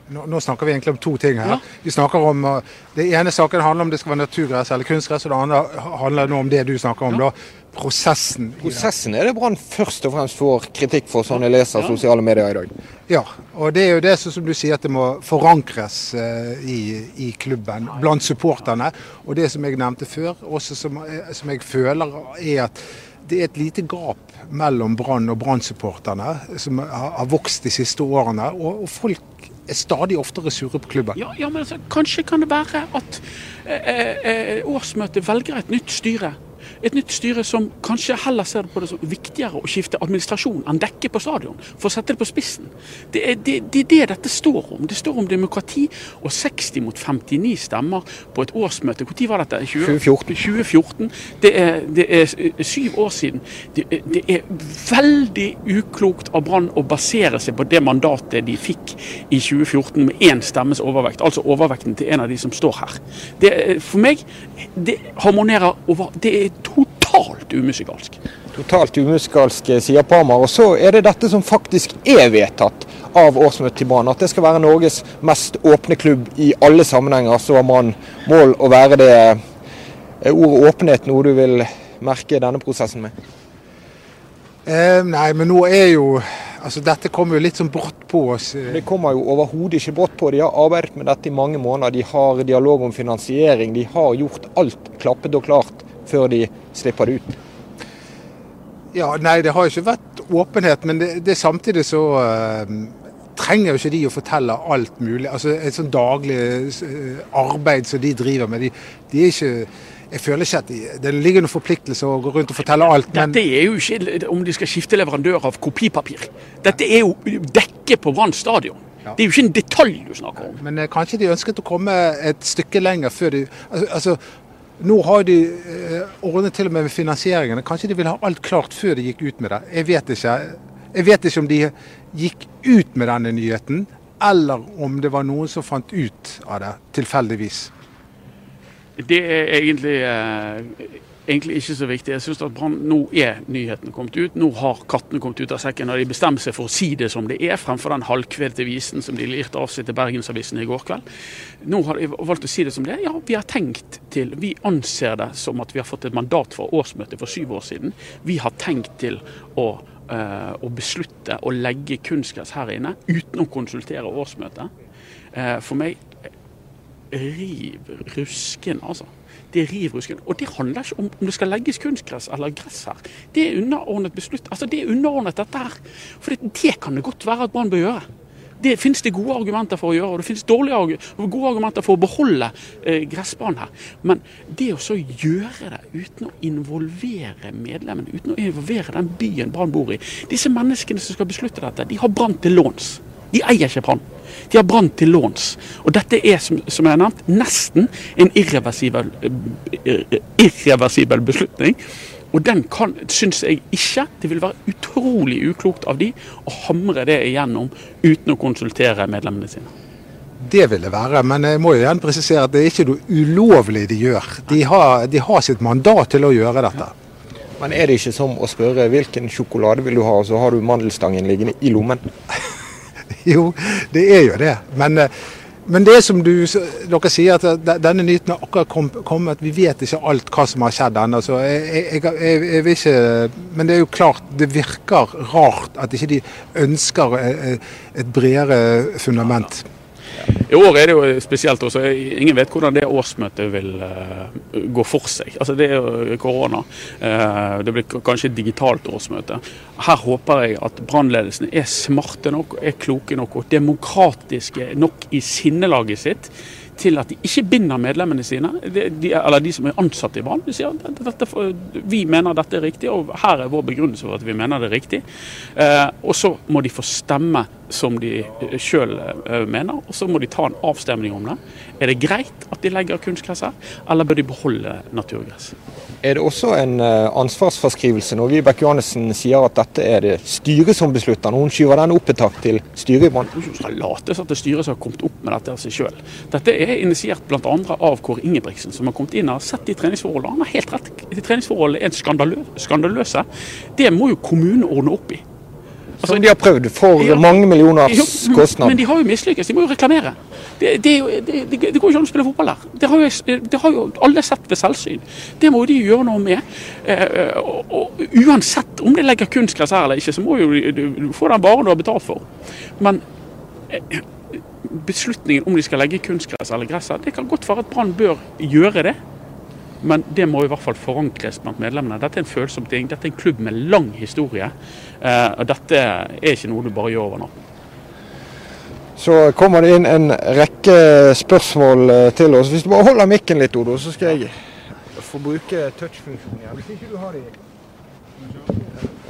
Nå, nå, snakker vi egentlig om to ting her. Ja. Vi snakker om, uh, Det ene saken handler om det skal være naturgress eller kunstgress, og det andre handler nå om det du snakker om. Ja. da, Prosessen. Prosessen er det Brann først og fremst får kritikk for, sånn jeg leser Ja. sosiale medier i dag. Ja, og det er jo det som som du sier at det må forankres eh, i, i klubben blant supporterne. Og det som jeg nevnte før, også som, eh, som jeg føler er at det er et lite gap mellom Brann og Brann-supporterne som har, vokst de siste årene. Og, folk er stadig oftere sure på klubben. Ja, ja men altså, kanskje kan det være at eh, eh, årsmøtet velger et nytt styre. Et nytt styre som kanskje heller ser på det som viktigere å skifte administrasjon enn dekke på stadion, for å sette det på spissen. Det er det, det det dette står om. Det står om demokrati og 60 mot 59 stemmer på et årsmøte. Når var dette? 20, 2014. 2014. Det er, det er syv år siden. Det, det er veldig uklokt av Brann å basere seg på det mandatet de fikk i 2014 med én stemmes overvekt, altså overvekten til en av de som står her. Det, for meg det harmonerer over Det er totalt umusikalsk. Totalt umusikalsk, eh, sier Parmar. Og så er det dette som faktisk er vedtatt av årsmøtet i Brann. At det skal være Norges mest åpne klubb i alle sammenhenger. Så har man mål å være det. Er ordet åpenhet noe du vil merke denne prosessen med? Eh, nei, men nå er jo Altså, dette kommer jo litt sånn brått på oss. eh. Det kommer jo overhodet ikke brått på. De har arbeidet med dette i mange måneder. De har dialog om finansiering. De har gjort alt klappet og klart før de slipper det ut. Ja, Nei, det har jo ikke vært åpenhet, men det, det samtidig så uh, trenger jo ikke de å fortelle alt mulig. Altså Et sånn daglig eh, arbeid som de driver med, de, de er ikke Jeg føler ikke at de, det ligger noen forpliktelse å gå rundt og fortelle alt. Men Dette er jo ikke om de skal skifte leverandør av kopipapir. Dette er jo dekket på Brann stadion. Ja. Det er jo ikke en detalj du snakker om. Men eh, kanskje de ønsket å komme et stykke lenger før de Altså, altså nå har de eh, ordnet til og med med finansieringene. Kanskje de ville ha alt klart før de gikk ut med det. Jeg vet ikke. Jeg vet ikke om de gikk ut med denne nyheten, eller om det var noen som fant ut av det tilfeldigvis. Det er egentlig, eh, egentlig ikke så viktig. Jeg syns at Brann nå er nyhetene kommet ut. Nå har kattene kommet ut av sekken, og de bestemmer seg for å si det som det er, fremfor den halvkvedte visen som de lirte av seg til Bergensavisen i går kveld. Nå har de valgt å si det som det er. Ja, vi har tenkt til Vi anser det som at vi har fått et mandat fra årsmøtet for syv år siden. Vi har tenkt til å eh, å beslutte å legge kunstgress her inne uten å konsultere årsmøtet. Eh, For meg riv rusken, altså. Det er rivrusken. Og det handler ikke om om det skal legges kunstgress eller gress her. Det er underordnet beslutt. Altså, det er underordnet dette her. For det, det kan det godt være at Brann bør gjøre. Det finnes det gode argumenter for å gjøre, og det finnes dårlige gode argumenter for å beholde eh, gressbanen her. Men det å så gjøre det uten å involvere medlemmene, uten å involvere den byen Brann bor i Disse menneskene som skal beslutte dette, de har Brann til låns. De eier ikke Brann. De har Brann til låns. Og dette er, som, som jeg har nevnt, nesten en irreversibel, eh, irreversibel beslutning. Og den kan, syns jeg ikke det vil være utrolig uklokt av de å hamre det igjennom uten å konsultere medlemmene sine. Det vil det være, men jeg må jo igjen presisere at det er ikke noe ulovlig de gjør. De har, de har sitt mandat til å gjøre dette. Men er det ikke som å spørre hvilken sjokolade vil du ha, og så har du mandelstangen liggende i lommen? Jo, det er jo det. Men, eh, men det som du, dere sier, at denne nyheten har akkurat kommet. Vi vet ikke alt hva som har skjedd ennå. så jeg, jeg, jeg, jeg, jeg vil ikke Men det er jo klart, det virker rart at ikke de ønsker eh, et bredere fundament. I år er det jo spesielt også. Ingen vet hvordan det årsmøtet vil eh, gå for seg. Altså Det er jo korona. Eh, det blir kanskje et digitalt årsmøte. Her håper jeg at brannledelsen er smarte nok, er kloke nok og demokratiske nok i sinnelaget sitt til at de ikke binder medlemmene sine, de, de, eller de som er ansatte i Brann. De sier at vi mener dette er riktig, og her er vår begrunnelse for at vi mener det er riktig. Eh, og så må de få stemme som de sjøl eh, mener, og så må de ta en avstemning om det. Er det greit at de legger kunstgress her, eller bør de beholde naturgress? Er det også en eh, ansvarsforskrivelse når Vibeke Johannessen sier at dette er det styret som beslutter, når hun skyver den opp et tak til styret i Brann? Hun skal late som at det er styret som har kommet opp med dette av seg sjøl. Dette er initiert bl.a. av Kåre Ingebrigtsen, som har kommet inn og sett de treningsforholdene. Han har helt rett. De treningsforholdene er skandaløse. Det må jo kommunen ordne opp i. Altså, som de har prøvd for ja, mange millioners kostnad. Men de har jo mislykkes. De må jo reklamere. Det, det, det, det, går jo ikke an å spille fotball der. Det har, jo, det har jo alle sett ved selvsyn. Det må de gjøre noe med. Eh, og, og, uansett om de legger kunstgress her eller ikke, så må jo du, du få den varen du har betalt for. Men eh, beslutningen om de skal legge kunstgress eller gress her, det kan godt være at Brann bør gjøre det. Men det må i hvert fall forankres blant medlemmene. Dette er en følsom ting. Dette er en klubb med lang historie. Eh, og dette er ikke noe du bare gjør over natten. Så kommer det inn en rekke spørsmål eh, til oss. Hvis du bare holder mikken litt, Odo, så skal jeg få bruke touch-funksjonen igjen. Hvis ikke du har det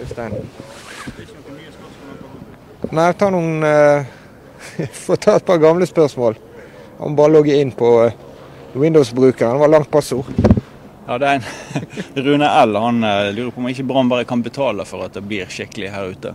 Øystein. Nei, ta noen uh, Få ta et par gamle spørsmål. Han bare logge inn på Windows-brukeren. Det var langt passord. Ja, det er en Rune L. Han eh, lurer på om ikke Brann bare kan betale for at det blir skikkelig her ute.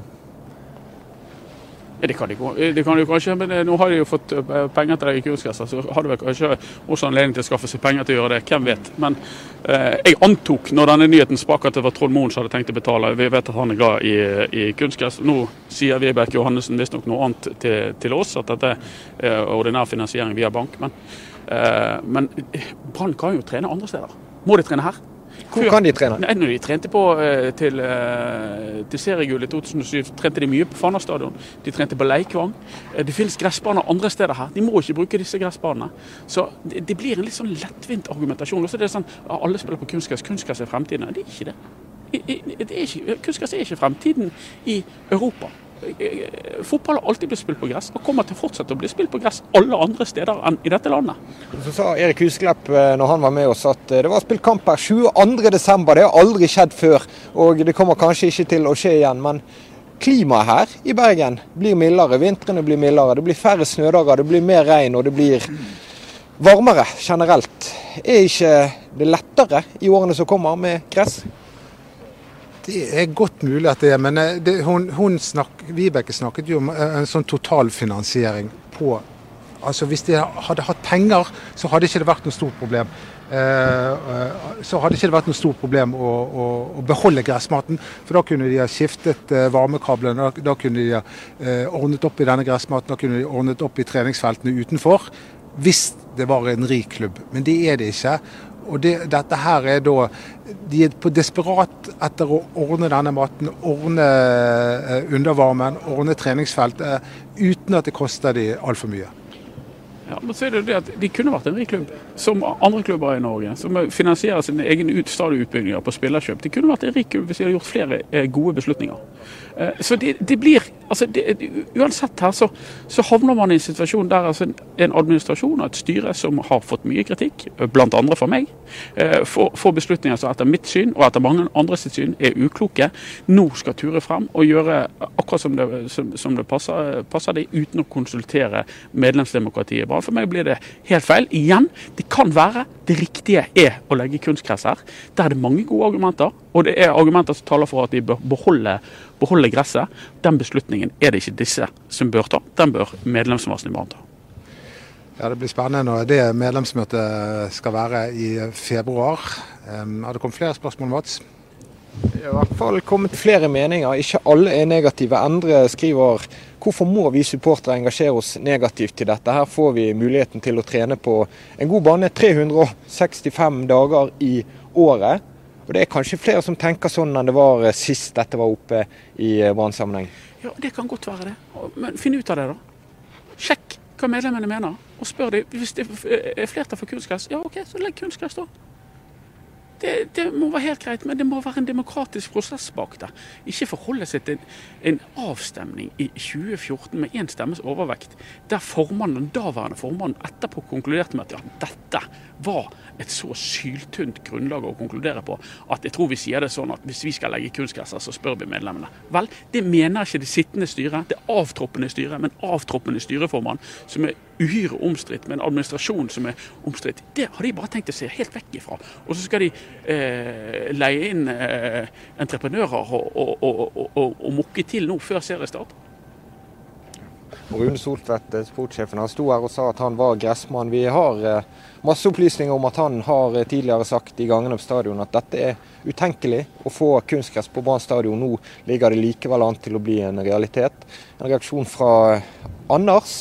Det kan, de, det kan de kanskje, men eh, nå har de jo fått eh, penger til det i kurskasser, så har de vel kanskje også anledning til å skaffe seg penger til å gjøre det. Hvem vet. Men eh, jeg antok når denne nyheten sprak at det var Trond Moen som hadde tenkt å betale. Vi vet at han er glad i, i kunstgress. Nå sier Vibeke Johannessen visstnok noe annet til, til, oss, at dette er ordinær finansiering via bank. Men, eh, men Brann kan jo trene andre steder. Må de trene her? Hvor kan de trene? Nei, når de trente på, eh, til, eh, til seriegull i 2007, trente de mye på Fana stadion. De trente på Leikvang. Eh, det finnes gressbaner andre steder her. De må ikke bruke disse gressbanene. Så det, det blir en litt sånn lettvint argumentasjon. Også det er sånn alle spiller på kunstgress. Kunstgress er fremtiden. Nei, det er ikke det. det er ikke, kunstgress er ikke fremtiden i Europa. Fotball har alltid blitt spilt på gress, og kommer til å fortsette å bli spilt på gress alle andre steder enn i dette landet. Så sa Erik Husklepp eh, når han var med oss at eh, det var spilt kamp her 22.12. Det har aldri skjedd før, og det kommer kanskje ikke til å skje igjen. men Klimaet her i Bergen blir mildere, vintrene blir mildere. Det blir færre snødager, det blir mer regn og det blir varmere generelt. Er ikke det lettere i årene som kommer med gress? Det er godt mulig at det er, men eh, det, hun, hun snak, Vibeke snakket jo om eh, en sånn totalfinansiering på Altså Hvis de hadde hatt penger, så hadde ikke det vært noe stort problem. Eh, så hadde ikke det vært noe stort problem å, å, å beholde gressmaten. For da kunne de ha skiftet varmekablene, da, da kunne de ha ordnet opp i denne gressmaten, da kunne de ordnet opp i treningsfeltene utenfor. Hvis det var en rik klubb. Men det er det ikke. Og det, dette her er da De er på desperat etter å ordne denne maten, ordne eh, undervarmen, ordne treningsfeltet, uten at det koster de altfor mye. Ja, men så er det det at De kunne vært en rik klubb, som andre klubber i Norge. Som finansierer sine egne ut, stadionutbygginger på spillerkjøp. De kunne vært en rik klubb hvis de hadde gjort flere eh, gode beslutninger. Eh, så det, det blir altså det, Uansett her så, så, havner man i en situasjon der altså en administrasjon og et styre som har fått mye kritikk, andre fra meg, eh, får, beslutninger som etter mitt syn og etter mange andres syn er ukloke, nå skal ture frem og gjøre akkurat som det, som, som det passer, passer det, uten å konsultere medlemsdemokratiet. Bare for meg blir det helt feil. Igjen, det kan være det riktige er å legge kunstgress her. Der er det mange gode argumenter, og det er argumenter som taler for at de bør beholde, beholde gresset. Den beslutningen er det ikke disse som bør ta, den bør medlemsmassen ta. Ja, Det blir spennende når det medlemsmøtet skal være i februar. Har det kommet flere spørsmål, Mats? I hvert fall kommet flere meninger. Ikke alle er negative. Endre skriver hvorfor må vi supportere engasjere oss negativt til dette. Her får vi muligheten til å trene på en god bane 365 dager i året. Og Det er kanskje flere som tenker sånn enn det var sist dette var oppe i brannsammenheng? Ja, det kan godt være det. Men finn ut av det, da. Sjekk hva medlemmene mener, og spør dem. Hvis det er flertall for kunstgress, ja OK, så legg kunstgress, da. Det, det, må være helt greit, men det må være en demokratisk prosess bak det. Ikke forholde seg til en, en avstemning i 2014 med én stemmes overvekt, der formannen, daværende formannen etterpå konkluderte med at ja, dette var et så syltynt grunnlag å konkludere på at jeg tror vi sier det sånn at hvis vi skal legge kunstgresser, så spør vi medlemmene. Vel, det mener ikke det sittende styret, det avtroppende styret, men avtroppende styreformann, som er uhyre omstridt, med en administrasjon som er omstridt. Det har de bare tenkt å se helt vekk ifra. Og så skal de eh, leie inn eh, entreprenører og, og, og, og, mukke til nå før seriestart. Rune Soltvedt, eh, sportssjefen, han sto her og sa at han var gressmann. Vi har eh, masse opplysninger om at han har eh, tidligere sagt i gangene på stadion at dette er utenkelig å få kunstgress på Brann stadion. Nå ligger det likevel an til å bli en realitet. En reaksjon fra Anders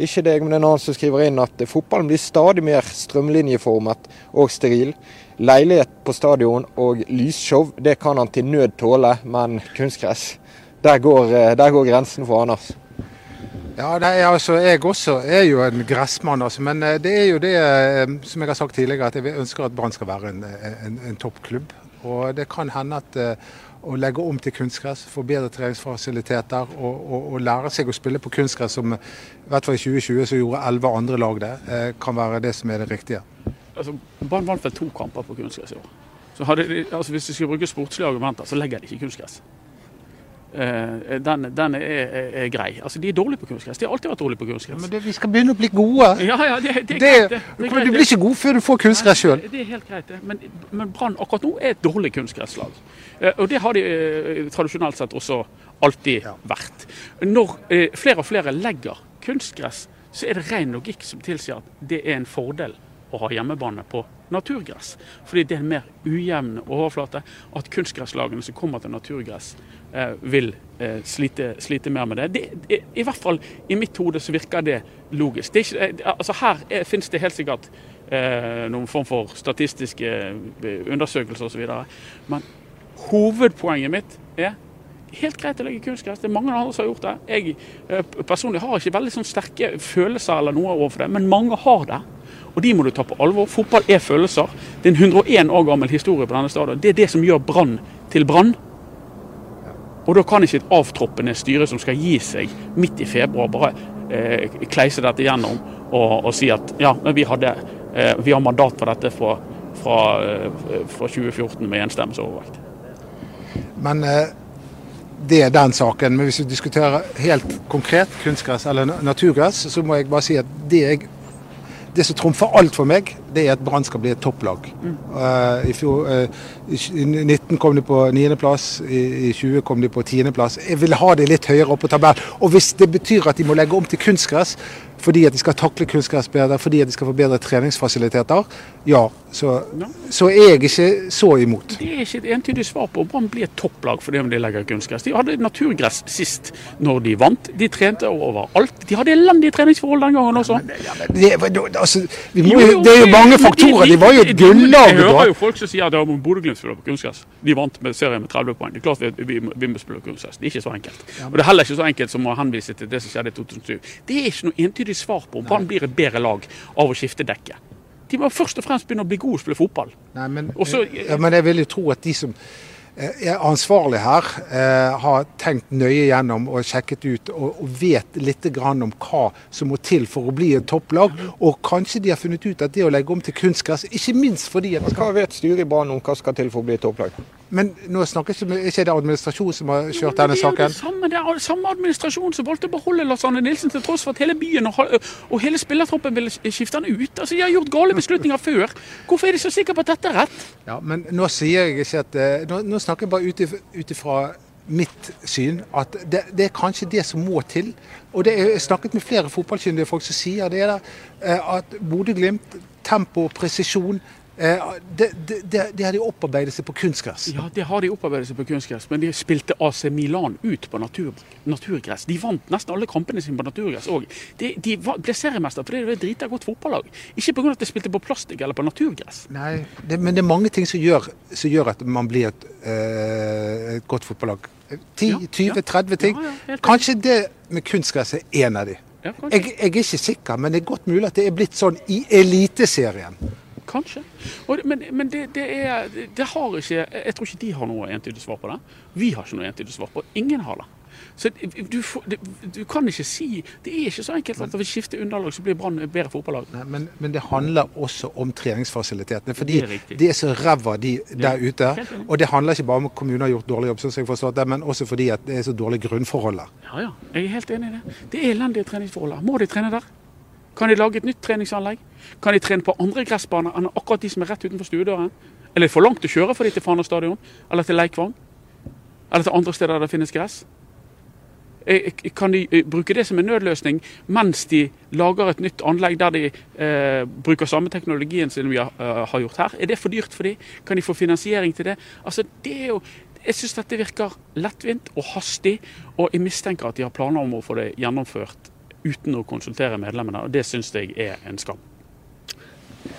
ikke deg, men en annen som skriver inn at fotballen blir stadig mer strømlinjeformet og steril. Leilighet på stadion og lysshow, det kan han til nød tåle, men kunstgress, der går, der går grensen for Anders. Ja, er, altså, Jeg også er jo en gressmann, altså, men eh, det er jo det eh, som jeg har sagt tidligere, at jeg ønsker at Brann skal være en, en, en toppklubb. Og Det kan hende at å legge om til kunstgress, få bedre treningsfasiliteter og, og, og, lære seg å spille på kunstgress, som i hvert fall i 2020 så gjorde elleve andre lag det, eh, kan være det som er det riktige. Altså, Brann vant vel to kamper på kunstgress i år. Så de, altså, Hvis de skulle bruke sportslige argumenter, så legger de ikke kunstgress. Uh, den, den er, er, er, grei. Altså, De er dårlige på kunstgress. De har alltid vært dårlige på kunstgress. Men det, vi skal begynne å bli gode. Ja, ja, det, det er greit. Det, det greit, du blir ikke god før du får kunstgress sjøl. Det er helt greit, det. Men, men Brann akkurat nå er et dårlig kunstgresslag. Uh, og det har de eh, tradisjonelt sett også alltid ja. vært. Når flere og flere legger kunstgress, så er det ren logikk som tilsier at det er en fordel å ha hjemmebane på naturgress. Fordi det er en mer ujevn overflate. At kunstgresslagene som kommer til naturgress, eh, vil eh, slite, slite, mer med det. det, det I hvert fall i mitt hode så virker det logisk. Det ikke, eh, altså her er, finnes det helt sikkert eh, noen form for statistiske eh, undersøkelser osv. Men hovedpoenget mitt er helt greit å legge kunstgress. Det er mange andre som har gjort det. Jeg eh, personlig har ikke veldig sånn sterke følelser eller noe overfor det, men mange har det. Og de må du ta på alvor. Fotball er følelser. Det er en 101 år gammel historie på denne stadion. Det er det som gjør Brann til Brann. Og da kan ikke et avtroppende styre som skal gi seg midt i februar, bare eh, kleise dette gjennom og, og, si at ja, vi, hadde, eh, vi har mandat for dette fra, fra, eh, fra 2014 med enstemmig overvekt. Men eh, det er den saken. Men hvis vi diskuterer helt konkret kunstgress eller naturgress, så må jeg bare si at det jeg det som trumfer alt for meg, det er at Brann skal bli et topplag. Mm. I, fjor, uh, I 19 kom de på 9.-plass, i, i 20 kom de på 10.-plass. Jeg vil ha de litt høyere opp på tabellen. Og hvis det betyr at de må legge om til kunstgress, fordi at de skal takle kunstgress bedre, fordi at de skal få bedre treningsfasiliteter, ja, så, så, er jeg ikke så imot. Det er ikke et entydig svar på om Brann blir et topplag fordi om de legger kunstgress. De hadde naturgress sist når de vant. De trente overalt. De hadde elendige treningsforhold den gangen også. Ja, men, ja, men det, altså, må, jo, jo, det, er jo mange faktorer. De var jo et gullag. Jeg hører jo folk som sier at Bodø-Glimt spiller på kunstgress. De vant med serien med 30 poeng. Det er klart vi, vi, vi må spille kunstgress. Det er ikke så enkelt. Og det er heller ikke så enkelt som å henvise til det som skjedde i 2007. Det er ikke noe entydig svar på om Brann blir et bedre lag av å skifte dekke. De må først og fremst begynne å bli gode og spille fotball. Nei, men, Også, ja, men jeg vil jo tro at de som eh, er ansvarlig her, eh, har tenkt nøye gjennom og sjekket ut og, og vet litt om hva som må til for å bli et topplag. Og kanskje de har funnet ut at det å legge om til kunstgress, ikke minst fordi at Hva vet styret i Brann om hva skal til for å bli et topplag? Men nå snakker ikke, ikke det administrasjonen som har kjørt denne saken? Det er jo det samme, det er samme administrasjon som valgte å beholde Lars Arne Nilsen til tross for at hele byen og, og hele spillertroppen ville skifte han ut. Altså, De har gjort gale beslutninger før. Hvorfor er de så sikre på at dette er rett? Ja, men Nå sier jeg ikke at, eh, nå, nå snakker jeg bare ut ifra mitt syn at det, det, er kanskje det som må til. Og det er, Jeg snakket med flere fotballkyndige folk som sier det er eh, at Bodø-Glimt, tempo og presisjon det, det, det, har de opparbeidet seg på kunstgress. Ja, det har de opparbeidet seg på kunstgress, men de spilte AC Milan ut på natur, naturgress. De vant nesten alle kampene sine på naturgress òg. De, de, ble seriemester fordi det var et drita godt fotballag. Ikke pga. at de spilte på plastikk eller på naturgress. Nei, det, men det er mange ting som gjør, som gjør at man blir et, øh, et godt fotballag. 10-20-30 ting. Ja, ja, Kanskje det med kunstgress er en av de. jeg, jeg er ikke sikker, men det er godt mulig at det er blitt sånn i Eliteserien Kanskje. Og, men, men det, det, er det har ikke Jeg tror ikke de har noe entydig svar på det. Vi har ikke noe entydig svar på det. Ingen har det. Så du, du, kan ikke si Det er ikke så enkelt at ved skifte underlag så blir Brann et bedre fotballag. Men, men, det handler også om treningsfasilitetene. Fordi det er, de er så ræva de der ute. Og det handler ikke bare om at kommunen har gjort dårlig jobb, sånn som jeg forstår det, men også fordi at det er så dårlige grunnforhold der. Ja, ja. Jeg er helt enig i det. Det er elendige treningsforhold. Må de trene der? Kan de lage et nytt treningsanlegg? Kan de trene på andre gressbaner enn akkurat de som er rett utenfor stuedøren? Eller er det for langt å kjøre for de til Fana stadion? Eller til Leikvang? Eller til andre steder der det finnes gress? Eh, kan de eh, bruke det som en nødløsning mens de lager et nytt anlegg der de eh, bruker samme teknologien som vi har, har, gjort her? Er det for dyrt for dem? Kan de få finansiering til det? Altså, det er jo jeg syns dette virker lettvint og hastig, og jeg mistenker at de har planer om å få det gjennomført uten å konsultere medlemmene. og Det syns jeg er en skam.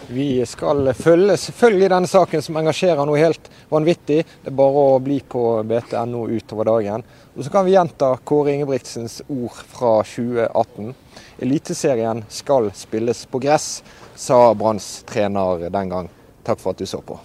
Vi skal følge selvfølgelig denne saken som engasjerer noe helt vanvittig. Det er bare å bli på BTNO utover dagen. Og Så kan vi gjenta Kåre Ingebrigtsens ord fra 2018. Eliteserien skal spilles på gress, sa Branns trener den gang. Takk for at du så på.